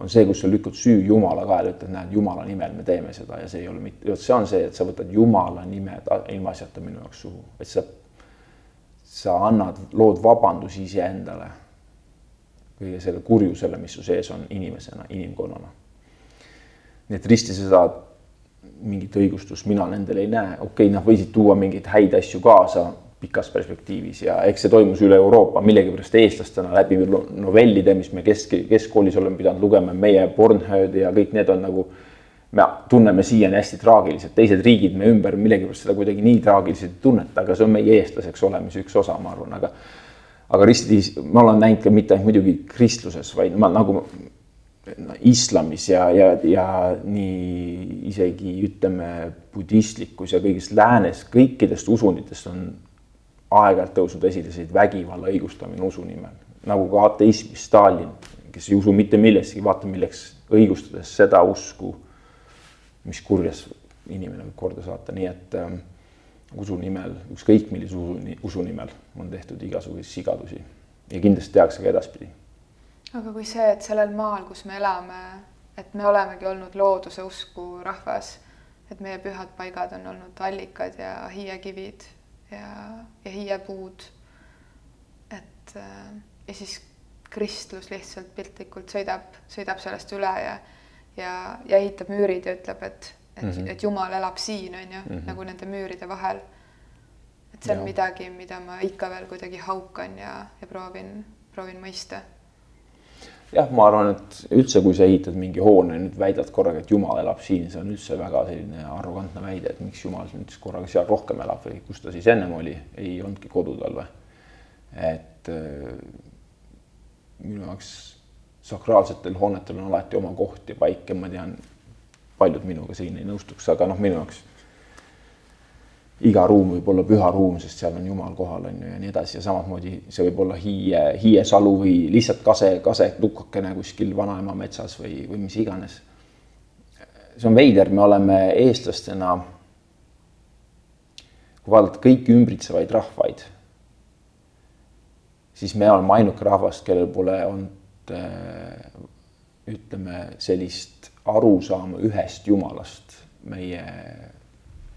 on see, kus sa lükkad süü Jumala kaela, ütled, näed, Jumala nimel me teeme seda ja see ei ole mitte, vot see on see, et sa võtad Jumala nime ilmaasjata minu jaoks suhu, et sa, sa annad, lood vabandusi iseendale kõige selle kurjusele, mis su sees on inimesena, inimkonnana. nii et risti seda mingit õigustust mina nendel ei näe, okei okay,, nad võisid tuua mingeid häid asju kaasa pikas perspektiivis ja eks see toimus üle Euroopa millegipärast eestlastena läbi novellide, mis me kesk, keskkoolis oleme pidanud lugema, meie Pornhub ja kõik need on nagu. me tunneme siiani hästi traagiliselt, teised riigid me ümber millegipärast seda kuidagi nii traagiliselt ei tunneta, aga see on meie eestlaseks olemise üks osa, ma arvan, aga. aga risti, ma olen näinud ka mitte ainult muidugi kristluses, vaid ma nagu islamis ja, ja, ja nii isegi ütleme budistlikus ja kõigis läänes, kõikidest usunditest on aeg-ajalt tõusnud esile selliseid vägivalla õigustamine usu nimel, nagu ka ateismis Stalin, kes ei usu mitte millessegi, vaata milleks õigustades seda usku, mis kurjas inimene võib korda saata, nii et äh, usu nimel, ükskõik millise usu, usu nimel on tehtud igasuguseid sigadusi ja kindlasti tehakse ka edaspidi. aga kui see, et sellel maal, kus me elame, et me olemegi olnud looduse usku rahvas, et meie pühad paigad on olnud allikad ja hiiekivid ja, ja hiiepuud. et äh, ja siis kristlus lihtsalt piltlikult sõidab, sõidab sellest üle ja, ja, ja ehitab müürid ja ütleb, et, et mm, -hmm. et Jumal elab siin, on ju mm, -hmm. nagu nende müüride vahel. et see on ja. midagi, mida ma ikka veel kuidagi haukan ja, ja proovin, proovin mõista jah, ma arvan, et üldse, kui sa ehitad mingi hoone, nüüd väidad korraga, et Jumal elab siin, see on üldse väga selline arrogantne väide, et miks Jumal nüüd korraga seal rohkem elab või kus ta siis ennem oli, ei olnudki kodu tal või. et äh, minu jaoks sakraalsetel hoonetel on alati oma koht ja paik ja ma tean, paljud minuga siin ei nõustuks, aga noh, minu jaoks iga ruum võib olla püha ruum, sest seal on Jumal kohal, on ju, ja nii edasi ja samamoodi see võib olla hiie, hiiesalu või lihtsalt kase, kase lukakene kuskil vanaema metsas või, või mis iganes. see on veider, me oleme eestlastena, kui vaadata kõiki ümbritsevaid rahvaid, siis me oleme ainuke rahvas, kellel pole olnud ütleme sellist arusaama ühest Jumalast meie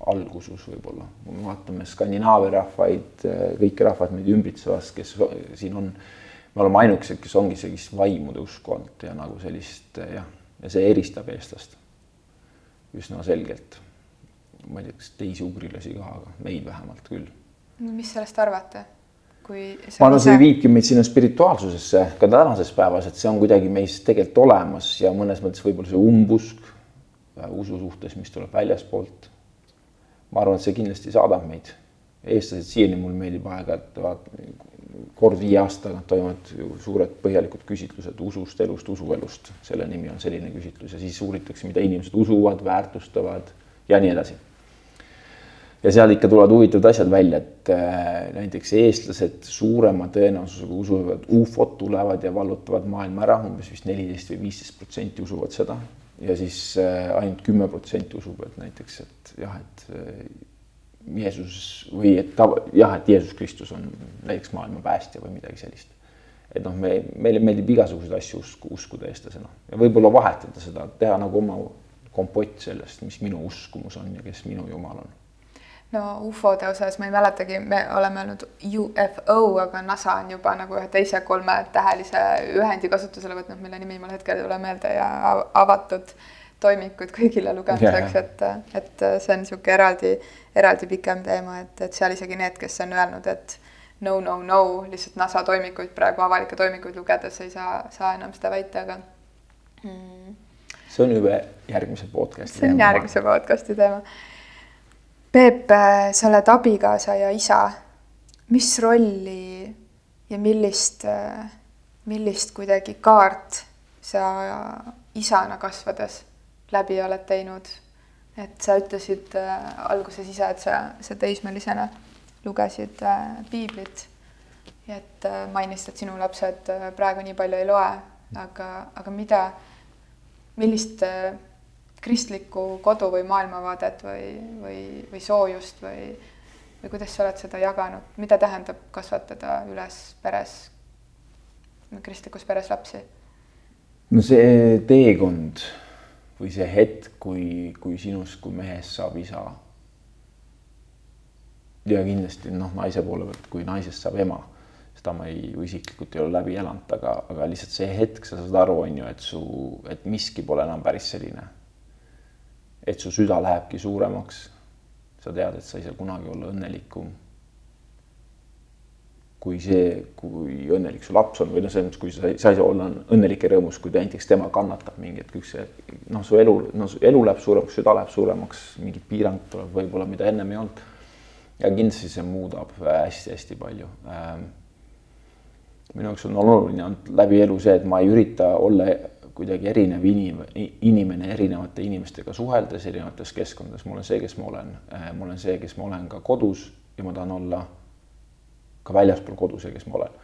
algusus võib-olla, kui me vaatame Skandinaavia rahvaid, kõiki rahvaid meid ümbritsevast, kes siin on, me oleme ainukesed, kes ongi sellist vaimude usku olnud ja nagu sellist jah, ja see eristab eestlast üsna selgelt. ma ei tea, kas teisi ugrilasi ka, aga meid vähemalt küll. mis sellest arvate? kui ma arvan, see viibki meid sinna spirituaalsusesse ka tänases päevas, et see on kuidagi meis tegelikult olemas ja mõnes mõttes võib-olla see umbusk usu suhtes, mis tuleb väljaspoolt ma arvan, et see kindlasti saadab meid. eestlased siiani mulle meeldib aeg-ajalt, kord viie aasta tagant toimuvad suured põhjalikud küsitlused usust, elust, usuelust, selle nimi on selline küsitlus ja siis uuritakse, mida inimesed usuvad, väärtustavad ja nii edasi. ja seal ikka tulevad huvitavad asjad välja, et äh, näiteks eestlased suurema tõenäosusega usuvad, ufod tulevad ja vallutavad maailma ära, umbes vist neliteist või viisteist protsenti usuvad seda ja siis äh, ainult kümme protsenti usub, et näiteks, et jah, et äh, Jeesus või et ta jah, et Jeesus Kristus on näiteks maailma päästja või midagi sellist. et noh, me, meile meeldib igasuguseid asju usku, uskuda eestlasena ja võib-olla vahetada seda, teha nagu oma kompott sellest, mis minu uskumus on ja kes minu jumal on no ufode osas ma ei mäletagi, me oleme öelnud UFO, aga NASA on juba nagu ühe teise kolmetähelise ühendi kasutusele võtnud, mille nimi mul hetkel ei tule meelde ja avatud toimikud kõigile lugemiseks, et, et see on niisugune eraldi, eraldi pikem teema, et, et seal isegi need, kes on öelnud, et no, no, no, lihtsalt NASA toimikuid praegu, avalikke toimikuid lugedes ei saa, saa enam seda väita, aga mm. see on juba järgmise podcast'i teema. see on järgmise podcast'i teema Peep, äh, sa oled abikaasa ja isa. mis rolli ja millist, äh, millist kuidagi kaart sa isana kasvades läbi oled teinud? et sa ütlesid äh, alguses ise, et sa, sa teismelisena lugesid piiblit. et äh, mainisid, et sinu lapsed praegu nii palju ei loe, aga, aga mida, millist kristlikku kodu või maailmavaadet või, või, või soojust või, või kuidas sa oled seda jaganud, mida tähendab kasvatada üles peres, kristlikus peres lapsi? no see teekond või see hetk, kui, kui sinust kui mehest saab isa ja kindlasti noh, naise poole pealt, kui naisest saab ema, seda ma ei, isiklikult ei ole läbi elanud, aga, aga lihtsalt see hetk, sa saad aru, on ju, et su, et miski pole enam päris selline. Et su süda lähebki suuremaks. sa tead, et sa ei saa kunagi olla õnnelikum. kui see, kui õnnelik su laps on või noh, selles mõttes, kui sa, sa ei saa olla õnnelik ja rõõmus, kui näiteks tema kannatab mingi hetk, üks noh, su elu, no su elu läheb suuremaks, süda läheb suuremaks, mingid piirangud tuleb võib-olla, mida ennem ei olnud ja kindlasti see muudab hästi-hästi palju. Ähm, minu jaoks on oluline olnud läbi elu see, et ma ei ürita olla kuidagi erinev inim-, inimene erinevate inimestega suheldes, erinevates keskkondades, ma olen see, kes ma olen. Äh, ma olen see, kes ma olen ka kodus ja ma tahan olla ka väljaspool kodu see, kes ma olen.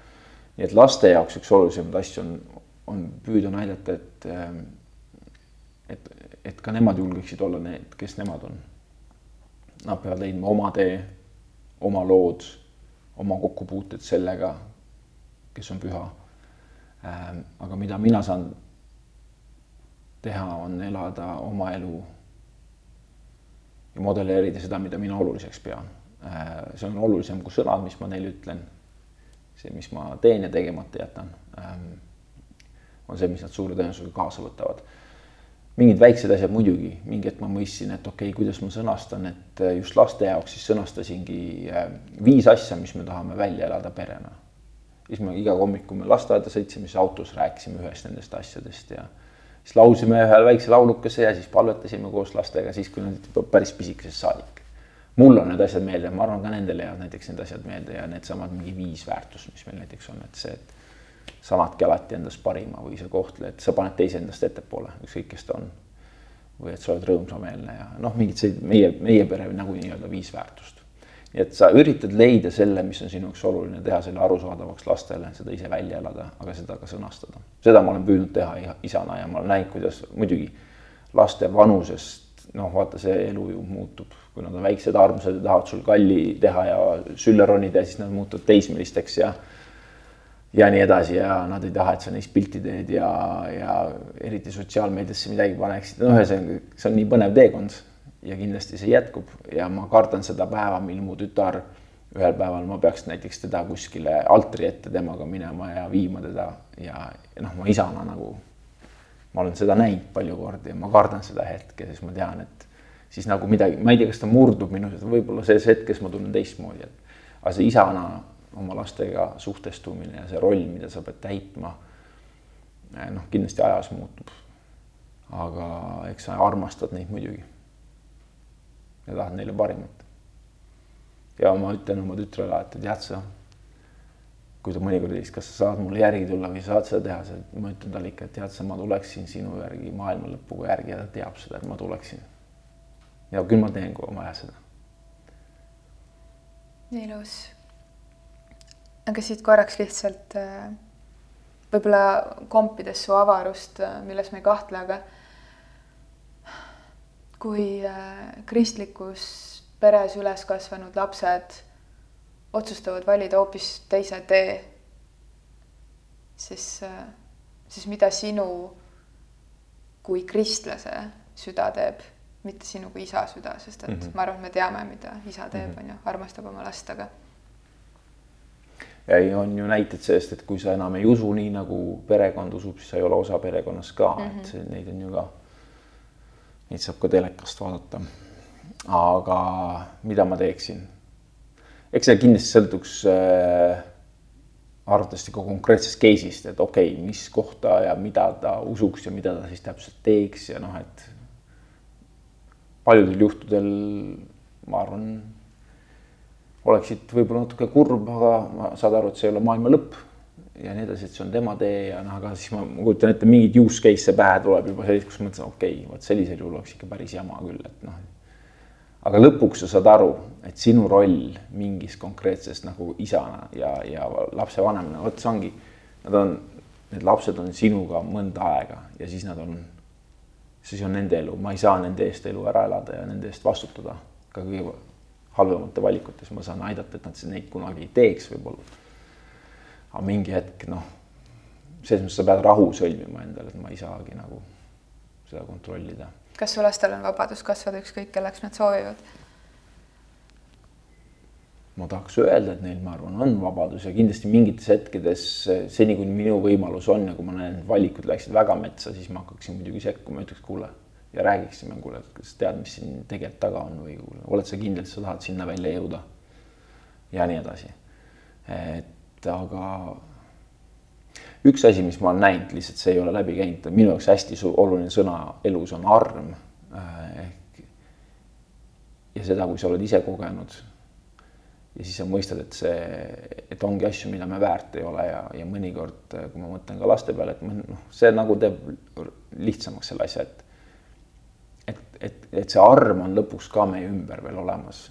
nii et laste jaoks üks olulisemaid asju on, on püüda näidata, et ähm, et, et ka nemad julgeksid olla need, kes nemad on. Nad peavad leidma oma tee oma lood, oma kokkupuuted sellega, kes on püha. Ähm, aga mida mina saan teha, on elada oma elu ja modelleerida seda, mida mina oluliseks pean. Äh, see on olulisem kui sõnad, mis ma neile ütlen. see, mis ma teen ja tegemata jätan, ähm, on see, mis nad suure tõenäosusega kaasa võtavad mingid väiksed asjad muidugi, mingi hetk ma mõistsin, et okei okay,, kuidas ma sõnastan, et äh, just laste jaoks siis sõnastasingi äh, viis asja, mis me tahame välja elada perena. siis me iga hommik, kui me lasteaeda sõitsime, siis autos rääkisime ühest nendest asjadest ja siis laulsime ühe väikse laulukese ja siis palvetasime koos lastega siis, kui nad päris pisikesest saadik. mul on need asjad meelde, ma arvan ka nendele jäävad näiteks need asjad meelde ja needsamad mingi viis väärtust, mis meil näiteks on, et see, et sa annadki alati endast parima või sa kohtled, sa paned teise endast ettepoole, ükskõik kes ta on. või et sa oled rõõmsameelne ja noh, mingid sellised meie, meie pere nagu nii-öelda viis väärtust. Et sa üritad leida selle, mis on sinu jaoks oluline, teha selle arusaadavaks lastele, seda ise välja elada, aga seda ka sõnastada. seda ma olen püüdnud teha isana ja ma olen näinud, kuidas muidugi laste vanusest noh, vaata, see elu ju muutub, kui nad on väiksed, armsad ja tahavad sul kalli teha ja sülle ronida ja siis nad muutuvad teismelisteks ja ja nii edasi ja nad ei taha, et sa neist pilti teed ja, ja eriti sotsiaalmeediasse midagi paneksid, no ühesõnaga, see on nii põnev teekond ja kindlasti see jätkub ja ma kardan seda päeva, mil mu tütar ühel päeval ma peaks näiteks teda kuskile altri ette temaga minema ja viima teda ja, ja noh, ma isana nagu, ma olen seda näinud palju kordi ja ma kardan seda hetke, sest ma tean, et siis nagu midagi, ma ei tea, kas ta murdub minus, võib-olla selles hetkes ma tunnen teistmoodi, et aga see isana oma lastega suhtestumine ja see roll, mida sa pead täitma, eh, noh, kindlasti ajas muutub. aga eks sa armastad neid muidugi. Ja tahad neile parimat. ja ma ütlen oma tütrele alati, tead sa, kui ta mõnikord küsib, kas sa saad mulle järgi tulla või saad seda teha, ma ütlen talle ikka, et tead sa, ma tuleksin sinu järgi maailma lõpuga järgi ja ta teab seda, et ma tuleksin. ja küll ma teen, kui on vaja seda. ilus aga siit korraks lihtsalt äh, võib-olla kompides su avarust, äh, milles me ei kahtle, aga kui äh, kristlikus peres üles kasvanud lapsed otsustavad valida hoopis teise tee, siis, siis mida sinu kui kristlase süda teeb, mitte sinu kui isa süda, sest et mm -hmm. ma arvan, et me teame, mida isa teeb, mhm. on ju, armastab oma last, aga ja on ju näiteid sellest, et kui sa enam ei usu nii, nagu perekond usub, siis sa ei ole osa perekonnast ka mm, -hmm. et mhm. neid on ju ka, neid saab ka telekast vaadata. aga mida ma teeksin? eks see kindlasti sõltuks äh, arvatavasti ka konkreetsest case'ist, et okei okay,, mis kohta ja mida ta usuks ja mida ta siis täpselt teeks ja noh, et paljudel juhtudel ma arvan oleksid võib-olla natuke kurb, aga saad aru, et see ei ole maailma lõpp ja nii edasi, et see on tema tee ja noh, aga siis ma, ma kujutan ette, mingeid use case'e pähe tuleb juba sellist, kus ma mõtlesin, okei okay,, vot sellisel juhul oleks ikka päris jama küll, et noh. aga lõpuks sa saad aru, et sinu roll mingis konkreetses nagu isana ja, ja lapsevanemana, vot see ongi, nad on, need lapsed on sinuga mõnda aega ja siis nad on, siis on nende elu, ma ei saa nende eest elu ära elada ja nende eest vastutada ka kõige halvemate valikutes, ma saan aidata, et nad neid kunagi ei teeks võib-olla. Aga mingi hetk noh, selles mõttes sa pead rahu sõlmima endale, et ma ei saagi nagu seda kontrollida. kas su lastel on vabadus kasvada ükskõik kelleks nad soovivad? ma tahaks öelda, et neil, ma arvan, on vabadus ja kindlasti mingites hetkedes seni, kuni minu võimalus on ja kui ma näen, et valikud läksid väga metsa, siis ma hakkaksin muidugi sekkuma, ütleks kuule ja räägiksime, kuule, kas tead, mis siin tegelikult taga on või kuule, oled sa kindel, et sa tahad sinna välja jõuda? ja nii edasi. et aga üks asi, mis ma olen näinud, lihtsalt see ei ole läbi käinud, minu jaoks hästi oluline sõna elus on arm. Ehk ja seda, kui sa oled ise kogenud ja siis sa mõistad, et see, et ongi asju, mida me väärt ei ole ja, ja mõnikord, kui ma mõtlen ka laste peale, et noh, see nagu teeb lihtsamaks selle asja, et et, et, et see arm on lõpuks ka meie ümber veel olemas.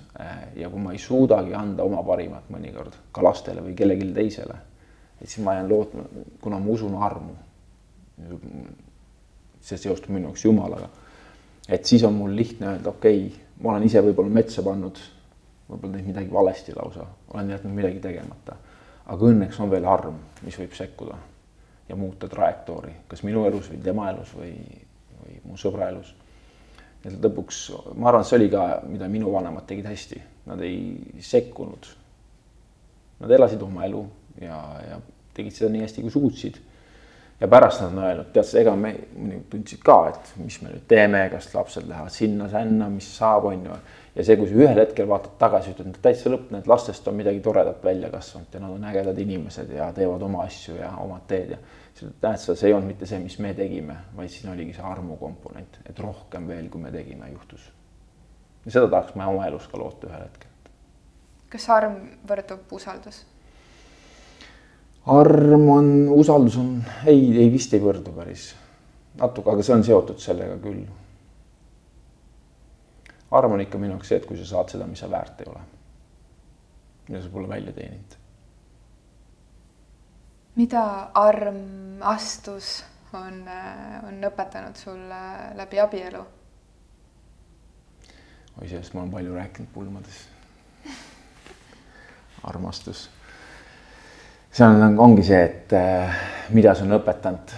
ja kui ma ei suudagi anda oma parimat mõnikord ka lastele või kellelegi teisele, et siis ma jään lootma, kuna ma usun armu. see seostub minu jaoks Jumalaga. et siis on mul lihtne öelda, okei okay,, ma olen ise võib-olla metsa pannud võib-olla teinud midagi valesti lausa, olen jätnud midagi tegemata. aga õnneks on veel arm, mis võib sekkuda ja muuta trajektoori, kas minu elus või tema elus või, või mu sõbra elus. Et lõpuks ma arvan, et see oli ka, mida minu vanemad tegid hästi, nad ei sekkunud. Nad elasid oma elu ja, ja tegid seda nii hästi, kui suutsid. ja pärast nad on öelnud, tead ega me tundsid ka, et mis me nüüd teeme, kas lapsed lähevad sinna-sänna, mis saab, on ju ja see, kui sa ühel hetkel vaatad tagasi, ütled, täitsa lõpp, need lastest on midagi toredat välja kasvanud ja nad on ägedad inimesed ja teevad oma asju ja omad teed ja see ei olnud mitte see, mis me tegime, vaid siin oligi see armu komponent, et rohkem veel, kui me tegime, juhtus. ja seda tahaks ma oma elus ka loota ühel hetkel. kas arm võrdub usaldus? arm on, usaldus on, ei, ei vist ei võrdu päris natuke, aga see on seotud sellega küll arm on ikka minu jaoks see, et kui sa saad seda, mis sa väärt ei ole. mida sa pole välja teeninud. Mida armastus on, on õpetanud sulle läbi abielu? oi, sellest ma olen palju rääkinud pulmades armastus. see on, ongi see, et eh, mida see on õpetanud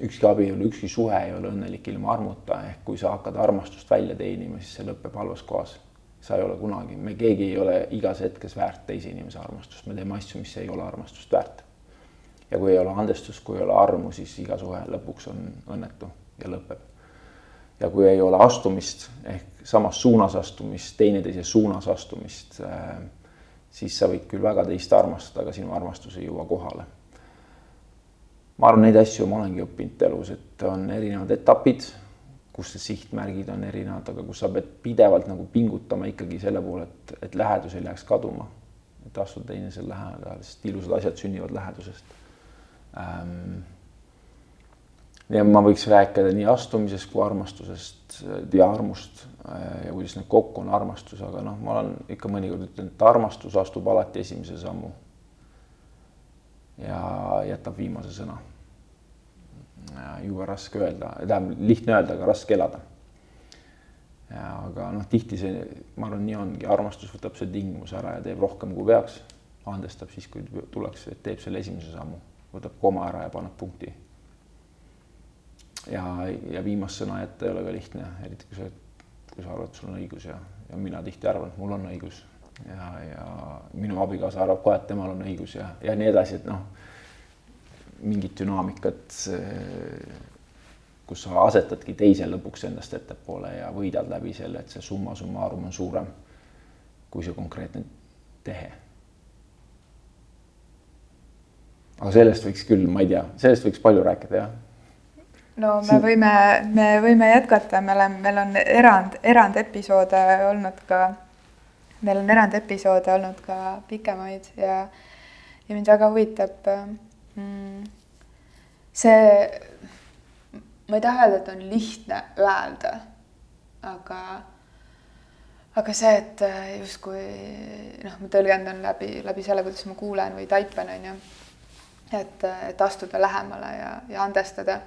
ükski abielu, ükski suhe ei ole õnnelik ilma armuta, ehk kui sa hakkad armastust välja teenima, siis see lõpeb halvas kohas. sa ei ole kunagi, me keegi ei ole igas hetkes väärt teise inimese armastust, me teeme asju, mis ei ole armastust väärt. Ja kui ei ole andestust, kui ei ole armu, siis iga suhe lõpuks on õnnetu ja lõpeb. ja kui ei ole astumist ehk samas suunas astumist, teineteise suunas astumist, äh, siis sa võid küll väga teist armastada, aga sinu armastus ei jõua kohale ma arvan, neid asju ma olengi õppinud elus, et on erinevad etapid, kus need sihtmärgid on erinevad, aga kus sa pead pidevalt nagu pingutama ikkagi selle poole, et, et lähedus ei läheks kaduma. et astuda teineteisele lähedale, sest ilusad asjad sünnivad lähedusest ähm,. ja ma võiks rääkida nii astumisest kui armastusest ja armust äh, ja kuidas need kokku on armastus, aga noh, ma olen ikka mõnikord ütlen, et armastus astub alati esimese sammu ja jätab viimase sõna jube raske öelda, tähendab lihtne öelda, aga raske elada. aga noh, tihti see, ma arvan, nii ongi, armastus võtab selle tingimuse ära ja teeb rohkem, kui peaks. andestab siis, kui tuleks, et teeb selle esimese sammu, võtab koma ära ja paneb punkti. ja, ja viimast sõna jätta ei ole ka lihtne, eriti kui sa, kui sa arvad, et sul on õigus ja, ja mina tihti arvan, et mul on õigus ja, ja minu abikaasa arvab ka, et temal on õigus ja, ja nii edasi, et noh mingit dünaamikat, kus sa asetadki teise lõpuks endast ettepoole ja võidad läbi selle, et see summa summarum on suurem kui see konkreetne tehe. Aga sellest võiks küll, ma ei tea, sellest võiks palju rääkida, jah. no me võime, me võime jätkata, me oleme, meil on erand, erandepisoode olnud ka, meil on erandepisoode olnud ka pikemaid ja, ja mind väga huvitab mm, see, ma ei taha öelda, et on lihtne öelda, aga, aga see, et äh, justkui noh, ma tõlgendan läbi, läbi selle, kuidas ma kuulen või taipan, on ju. Et, et astuda lähemale ja, ja andestada.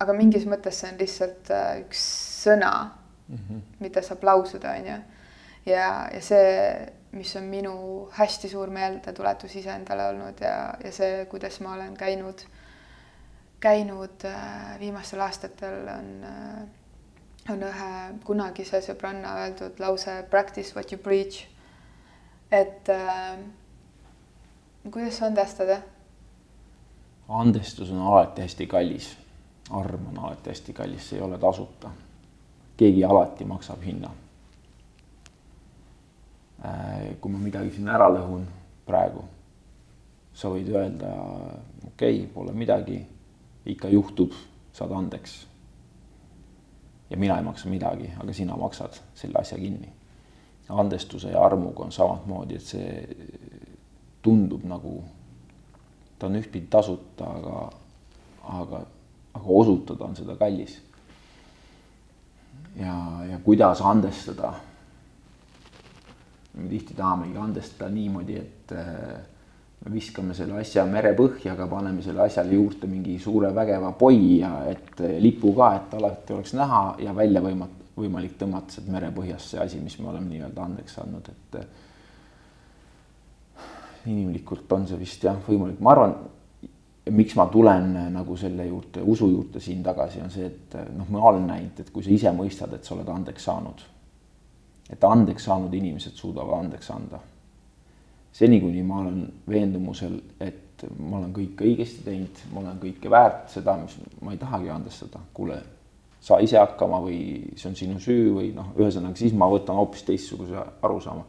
aga mingis mõttes see on lihtsalt äh, üks sõna mm, -hmm. mida saab lausuda, on ju. ja, ja see, mis on minu hästi suur meeldetuletus iseendale olnud ja, ja see, kuidas ma olen käinud, käinud äh, viimastel aastatel on on ühe kunagise sõbranna öeldud lause practice what you preach. et äh, kuidas andestada? andestus on alati hästi kallis, arm on alati hästi kallis, see ei ole tasuta. keegi alati maksab hinna äh,. kui ma midagi siin ära lõhun praegu, sa võid öelda, okei okay,, pole midagi, ikka juhtub, saad andeks ja mina ei maksa midagi, aga sina maksad selle asja kinni. andestuse ja armuga on samamoodi, et see tundub nagu, ta on ühtpidi tasuta, aga, aga, aga osutada on seda kallis. ja, ja kuidas andestada? me tihti tahamegi andestada niimoodi, et äh, me viskame selle asja merepõhja, aga paneme selle asjale juurde mingi suure vägeva poi ja et lipu ka, et alati oleks näha ja välja võimat-, võimalik tõmmata sealt merepõhjast see asi, mis me oleme nii-öelda andeks andnud, et inimlikult on see vist jah, võimalik, ma arvan, miks ma tulen nagu selle juurde, usu juurde siin tagasi, on see, et noh, ma olen näinud, et kui sa ise mõistad, et sa oled andeks saanud, et andeks saanud inimesed suudavad andeks anda. Seni, kuni ma olen veendumusel, et ma olen kõike õigesti teinud, ma olen kõike väärt seda, mis ma ei tahagi andestada, kuule, saa ise hakkama või see on sinu süü või noh, ühesõnaga siis ma võtan hoopis teistsuguse arusaama.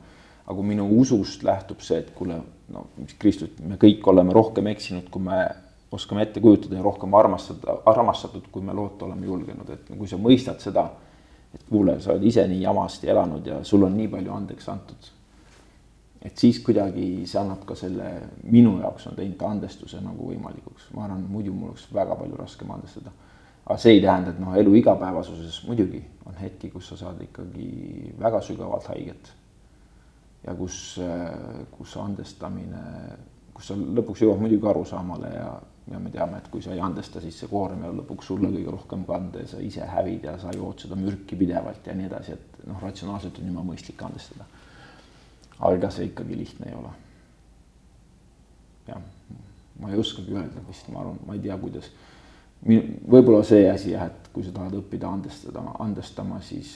Aga kui minu usust lähtub see, et kuule, no mis Kristus, me kõik oleme rohkem eksinud, kui me oskame ette kujutada ja rohkem armastada, armastatud, kui me loota oleme julgenud, et kui sa mõistad seda, et kuule, sa oled ise nii jamasti elanud ja sul on nii palju andeks antud et siis kuidagi see annab ka selle, minu jaoks on teinud andestuse nagu võimalikuks, ma arvan, muidu mul oleks väga palju raskem andestada. aga see ei tähenda, et noh, elu igapäevasuses muidugi on hetki, kus sa saad ikkagi väga sügavalt haiget. Ja kus, kus andestamine, kus sa lõpuks jõuad muidugi arusaamale ja, ja me teame, et kui sa ei andesta, siis see koorem jääb lõpuks sulle kõige rohkem kanda ja sa ise hävid ja sa jood seda mürki pidevalt ja nii edasi, et noh, ratsionaalselt on jumala mõistlik andestada aga ega see ikkagi lihtne ei ole. jah, ma ei oskagi öelda vist, ma arvan, ma ei tea, kuidas. võib-olla see asi jah, et kui sa tahad õppida andestada, andestama, siis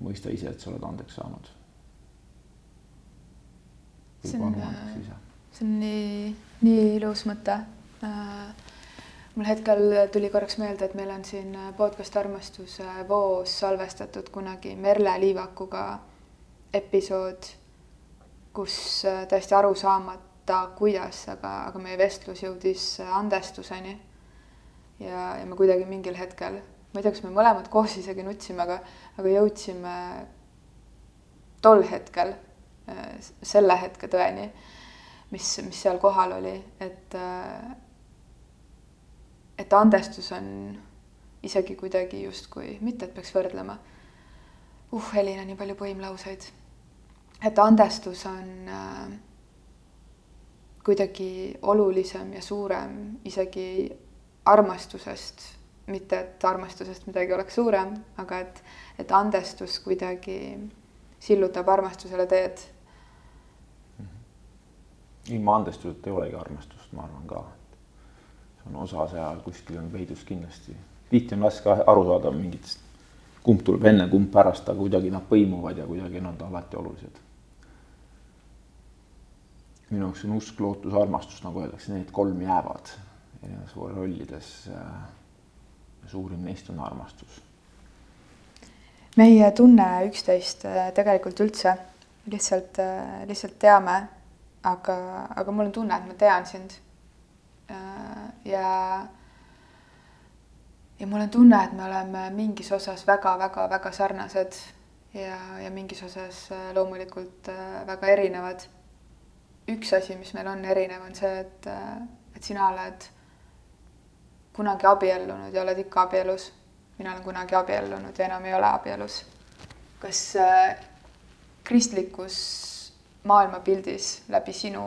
mõista ise, et sa oled andeks saanud. See on, see on nii, nii ilus mõte äh, mul hetkel tuli korraks meelde, et meil on siin podcast Armastuse voos salvestatud kunagi Merle Liivakuga episood kus äh, täiesti aru saamata, kuidas, aga, aga meie vestlus jõudis äh, andestuseni. ja, ja me kuidagi mingil hetkel, ma ei tea, kas me mõlemad koos isegi nutsime, aga, aga jõudsime tol hetkel äh, selle hetke tõeni, mis, mis seal kohal oli, et, et andestus on isegi kuidagi justkui, mitte et peaks võrdlema. uh, Elina, nii palju põimlauseid et andestus on äh, kuidagi olulisem ja suurem isegi armastusest, mitte et armastusest midagi oleks suurem, aga et, et andestus kuidagi sillutab armastusele teed. Ilma andestuseta ei olegi armastust, ma arvan ka. see on osa seal kuskil on peidus kindlasti. tihti on raske aru saada mingitest, kumb tuleb enne, kumb pärast, aga kuidagi nad põimuvad ja kuidagi nad on alati olulised minu jaoks on usk, lootus, armastus, nagu öeldakse, need kolm jäävad erinevas rollides. suurim neist on armastus. me ei tunne üksteist äh, tegelikult üldse, lihtsalt, äh, lihtsalt teame, aga, aga mul on tunne, et ma tean sind. Äh, ja, ja mul on tunne, et me oleme mingis osas väga-väga-väga sarnased ja, ja mingis osas loomulikult väga erinevad üks asi, mis meil on erinev, on see, et, et sina oled kunagi abiellunud ja oled ikka abielus. mina olen kunagi abiellunud ja enam ei ole abielus. kas äh, kristlikus maailmapildis läbi sinu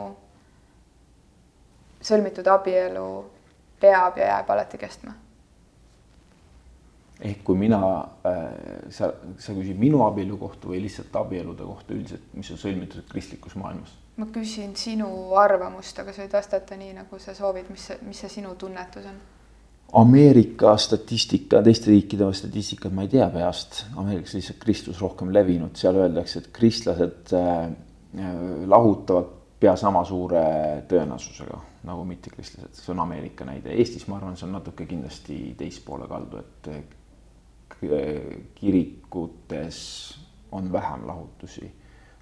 sõlmitud abielu peab ja jääb alati kestma? ehk kui mina äh,, sa, sa küsid minu abielu kohta või lihtsalt abielude kohta üldiselt, mis on sõlmitud kristlikus maailmas? ma küsin sinu arvamust, aga sa võid vastata nii, nagu sa soovid, mis, mis see sinu tunnetus on? Ameerika statistika, teiste riikide statistikat ma ei tea peast, Ameerikas lihtsalt kristlus rohkem levinud, seal öeldakse, et kristlased äh, lahutavad pea sama suure tõenäosusega nagu mittekristlased, see on Ameerika näide. Eestis ma arvan, see on natuke kindlasti teispoole kaldu, et kirikutes on vähem lahutusi,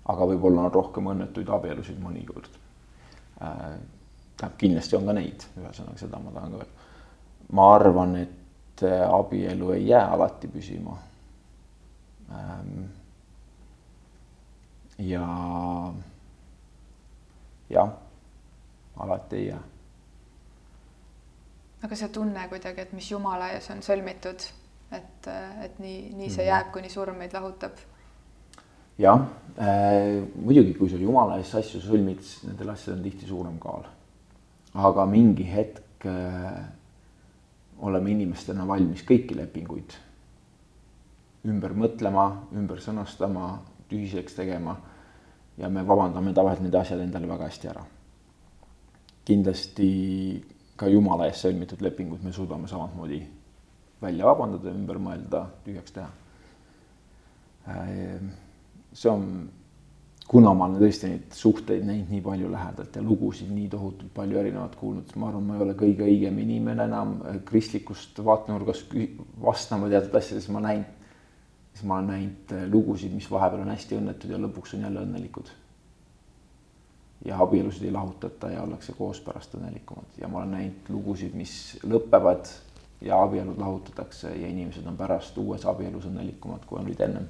aga võib-olla on rohkem õnnetuid abielusid mõnikord. tähendab, kindlasti on ka neid, ühesõnaga seda ma tahan ka öelda. ma arvan, et abielu ei jää alati püsima. Ja jah, alati ei jää. aga see tunne kuidagi, et mis Jumala ees on sõlmitud, et, et nii, nii see mhm. jääb, kuni surm meid lahutab. jah äh,, muidugi, kui sa Jumala ees asju sõlmid, nendel asjadel on tihti suurem kaal. aga mingi hetk äh, oleme inimestena valmis kõiki lepinguid ümber mõtlema, ümber sõnastama, tühiseks tegema ja me vabandame tavaliselt need asjad endale väga hästi ära. kindlasti ka Jumala ees sõlmitud lepingud me suudame samamoodi välja vabandada, ümber mõelda, tühjaks teha. see on, kuna ma olen tõesti neid suhteid näinud nii palju lähedalt ja lugusid nii tohutult palju erinevat kuulnud, ma arvan, ma ei ole kõige õigem inimene enam kristlikust vaatenurgast vastama teatud asjades, ma näin siis ma olen näinud äh, lugusid, mis vahepeal on hästi õnnetud ja lõpuks on jälle õnnelikud. ja abielusid ei lahutata ja ollakse koos pärast õnnelikumad ja ma olen näinud lugusid, mis lõpevad ja abielud lahutatakse ja inimesed on pärast uues abielus õnnelikumad, kui olid ennem.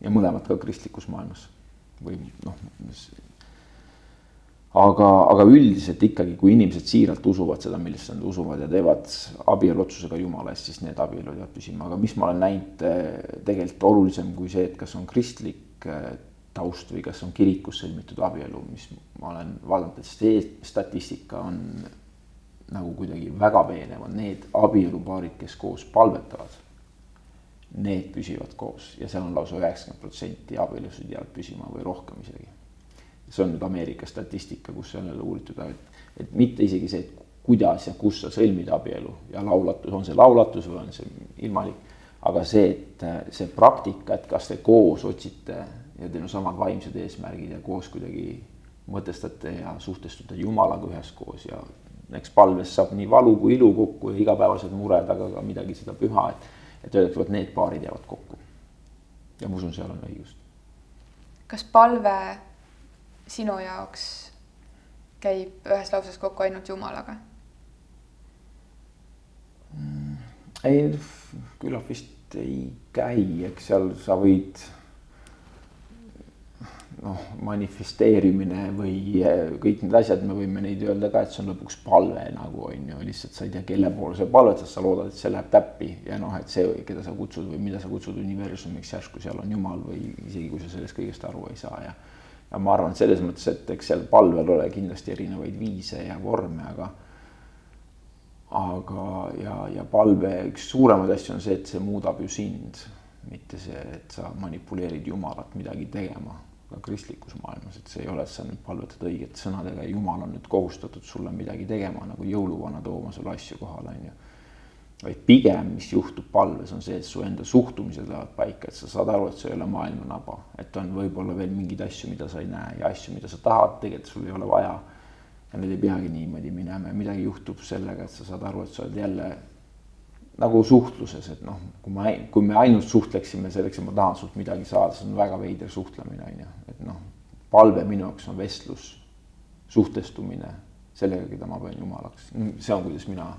ja mõlemad ka kristlikus maailmas või noh, aga, aga üldiselt ikkagi, kui inimesed siiralt usuvad seda, millesse nad usuvad ja teevad abieluotsusega Jumala eest, siis need abielud jäävad püsima, aga mis ma olen näinud eh, tegelikult olulisem kui see, et kas on kristlik eh, taust või kas on kirikus sõlmitud abielu, mis ma olen vaadanud, et see statistika on nagu kuidagi väga veenev, on need abielupaarid, kes koos palvetavad. Need püsivad koos ja seal on lausa üheksakümmend protsenti abielusid jäävad püsima või rohkem isegi see on nüüd Ameerika statistika, kus on jälle uuritud, et, et mitte isegi see, et kuidas ja kus sa sõlmid abielu ja laulatus, on see laulatus või on see ilmalik. aga see, et see praktika, et kas te koos otsite ja teil on samad vaimsed eesmärgid ja koos kuidagi mõtestate ja suhtestute Jumalaga üheskoos ja eks palves saab nii valu kui ilu kokku ja igapäevased mured, aga ka midagi seda püha, et, et öeldakse, vot need paarid jäävad kokku. ja ma usun, seal on õigust. kas palve sinu jaoks käib ühes lauses kokku ainult Jumalaga mm,? ei, küllap vist ei käi, eks seal sa võid noh, manifesteerimine või eh, kõik need asjad, me võime neid öelda ka, et see on lõpuks palve nagu on ju, lihtsalt sa ei tea, kelle poole sa palvetad, sa loodad, et see läheb täppi ja noh, et see, keda sa kutsud või mida sa kutsud universumiks, järsku seal on Jumal või isegi kui sa sellest kõigest aru ei saa ja ja ma arvan, et selles mõttes, et eks seal palvel ole kindlasti erinevaid viise ja vorme, aga aga, ja, ja palve üks suuremaid asju on see, et see muudab ju sind, mitte see, et sa manipuleerid Jumalat midagi tegema ka kristlikus maailmas, et see ei ole, et sa nüüd palvetad õigete sõnadega ja Jumal on nüüd kohustatud sulle midagi tegema, nagu jõuluvana tooma sulle asju kohale, on ju vaid pigem, mis juhtub palves, on see, et su enda suhtumised lähevad paika, et sa saad aru, et see ei ole maailma naba, et on võib-olla veel mingeid asju, mida sa ei näe ja asju, mida sa tahad, tegelikult sul ei ole vaja. ja need ei peagi niimoodi minema ja midagi juhtub sellega, et sa saad aru, et sa oled jälle nagu suhtluses, et noh, kui ma, kui me ainult suhtleksime selleks, et ma tahan sult midagi saada, see on väga veider suhtlemine, on ju, et noh, palve minu jaoks on vestlus, suhtestumine sellega, keda ma pean jumalaks, see on, kuidas mina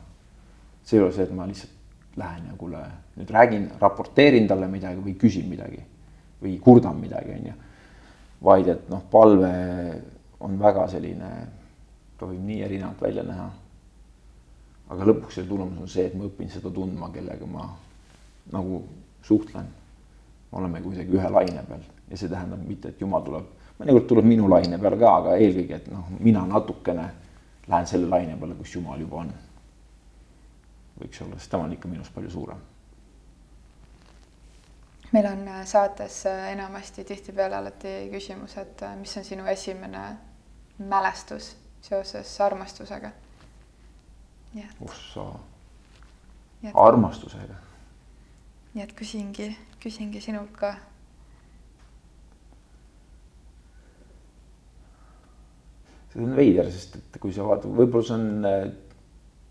see ei ole see, et ma lihtsalt lähen ja kuule, nüüd räägin, raporteerin talle midagi või küsin midagi või kurdan midagi, on ju. vaid et noh, palve on väga selline, ta võib nii erinevalt välja näha. aga lõpuks selle tulemus on see, et ma õpin seda tundma, kellega ma nagu suhtlen me oleme kuidagi ühe laine peal ja see tähendab mitte, et jumal tuleb, mõnikord tuleb minu laine peale ka, aga eelkõige, et noh, mina natukene lähen selle laine peale, kus jumal juba on. Võiks olla, sest tema on ikka minust palju suurem. meil on äh, saates äh, enamasti tihtipeale alati küsimus, et äh, mis on sinu esimene mälestus seoses armastusega? ossa, armastusega nii et küsingi, küsingi sinult ka. see on veider, sest et kui sa vaatad, võib-olla see on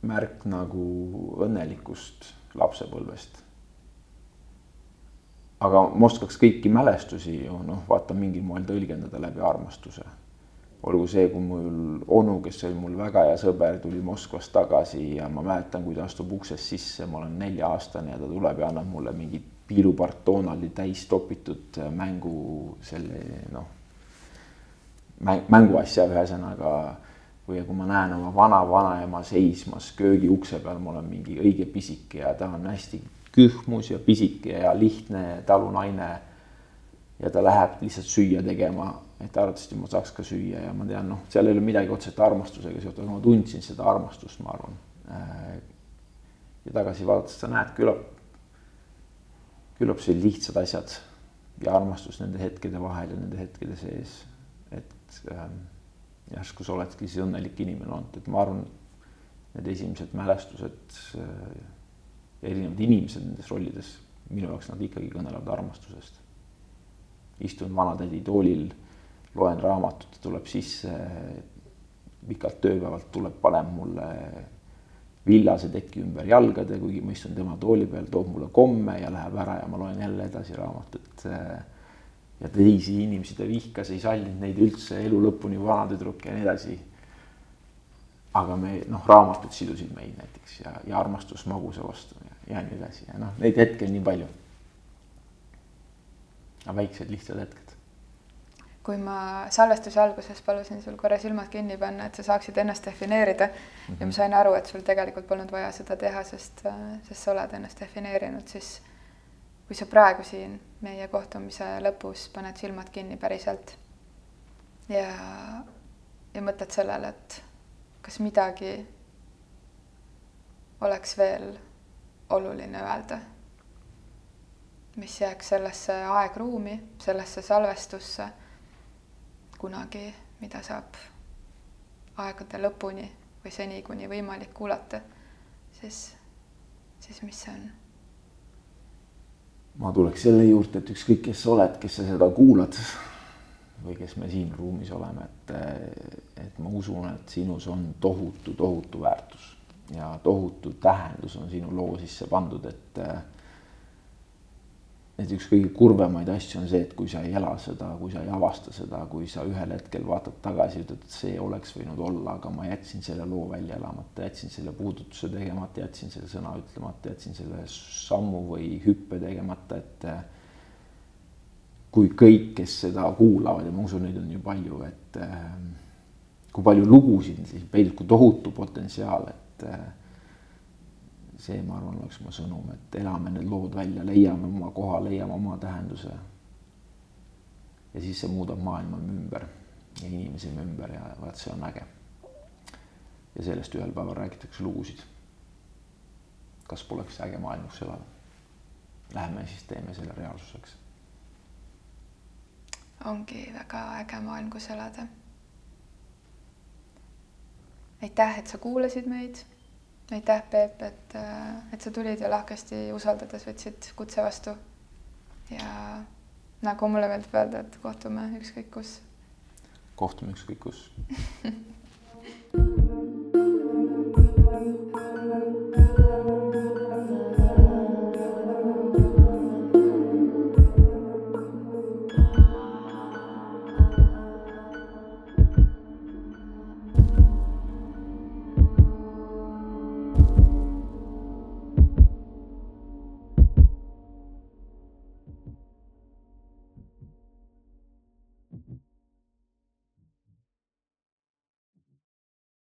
märk nagu õnnelikust lapsepõlvest. aga ma oskaks kõiki mälestusi ju noh, vaata mingil moel tõlgendada läbi armastuse olgu see, kui mul onu, kes oli mul väga hea sõber, tuli Moskvast tagasi ja ma mäletan, kui ta astub uksest sisse, ma olen nelja-aastane ja ta tuleb ja annab mulle mingi piilupart Donaldi täis topitud mängu selle noh, mänguasja ühesõnaga. Või kui ma näen oma vana-vanaema seismas köögi ukse peal, ma olen mingi õige pisike ja ta on hästi kühmus ja pisike ja lihtne talunaine. ja ta läheb lihtsalt süüa tegema et arvatavasti ma saaks ka süüa ja ma tean, noh, seal ei ole midagi otseselt armastusega seotud, aga ma tundsin seda armastust, ma arvan. Äh, ja tagasi vaadates sa näed, küllap, küllap sellised lihtsad asjad ja armastus nende hetkede vahel ja nende hetkede sees. et ähm, järsku sa oledki siis õnnelik inimene olnud, et ma arvan, need esimesed mälestused äh,, erinevad inimesed nendes rollides, minu jaoks nad ikkagi kõnelevad armastusest. istun vanatädi toolil loen raamatut, tuleb sisse, pikalt tööpäevalt tuleb, paneb mulle villase teki ümber jalgade, kuigi ma istun tema tooli peal, toob mulle komme ja läheb ära ja ma loen jälle edasi raamatut. Ja teisi inimesi ta vihkas, ei sallinud neid üldse elu lõpuni, vanatüdruk ja nii edasi. aga me noh, raamatud sidusid meid näiteks ja, ja armastus magusa vastu ja, ja nii edasi ja noh, neid hetki on nii palju. aga väiksed lihtsad hetked kui ma salvestuse alguses palusin sul korra silmad kinni panna, et sa saaksid ennast defineerida mm -hmm. ja ma mhm. sain aru, et sul tegelikult polnud vaja seda teha, sest, sest sa oled ennast defineerinud, siis kui sa praegu siin meie kohtumise lõpus paned silmad kinni päriselt ja, ja mõtled sellele, et kas midagi oleks veel oluline öelda, mis jääks sellesse aegruumi, sellesse salvestusse kunagi, mida saab aegade lõpuni või seni, kuni võimalik kuulata, siis, siis mis see on? Ma tuleks selle juurde, et ükskõik, kes sa oled, kes sa seda kuulad või kes me siin ruumis oleme, et, et ma usun, et sinus on tohutu, tohutu väärtus ja tohutu tähendus on sinu loo sisse pandud, et et üks kõige kurvemaid asju on see, et kui sa ei ela seda, kui sa ei avasta seda, kui sa ühel hetkel vaatad tagasi, ütled, et see oleks võinud olla, aga ma jätsin selle loo välja elamata, jätsin selle puudutuse tegemata, jätsin selle sõna ütlemata, jätsin selle sammu või hüppe tegemata, et eh, kui kõik, kes seda kuulavad ja ma usun, neid on ju palju, et eh, kui palju lugusid siis peidub, kui tohutu potentsiaal, et eh, see, ma arvan, oleks mu sõnum, et elame need lood välja, leiame oma koha, leiame oma tähenduse. ja siis see muudab maailma ümber ja inimesi ümber ja vaat see on äge. ja sellest ühel päeval räägitakse lugusid. kas poleks äge maailm, kus elada? Lähme siis teeme selle reaalsuseks. ongi väga äge maailm, kus elada. aitäh, et sa kuulasid meid aitäh, Peep, et, äh, et sa tulid ja lahkesti usaldades võtsid kutse vastu. ja nagu mulle meeldib öelda, et kohtume ükskõik kus. kohtume ükskõik kus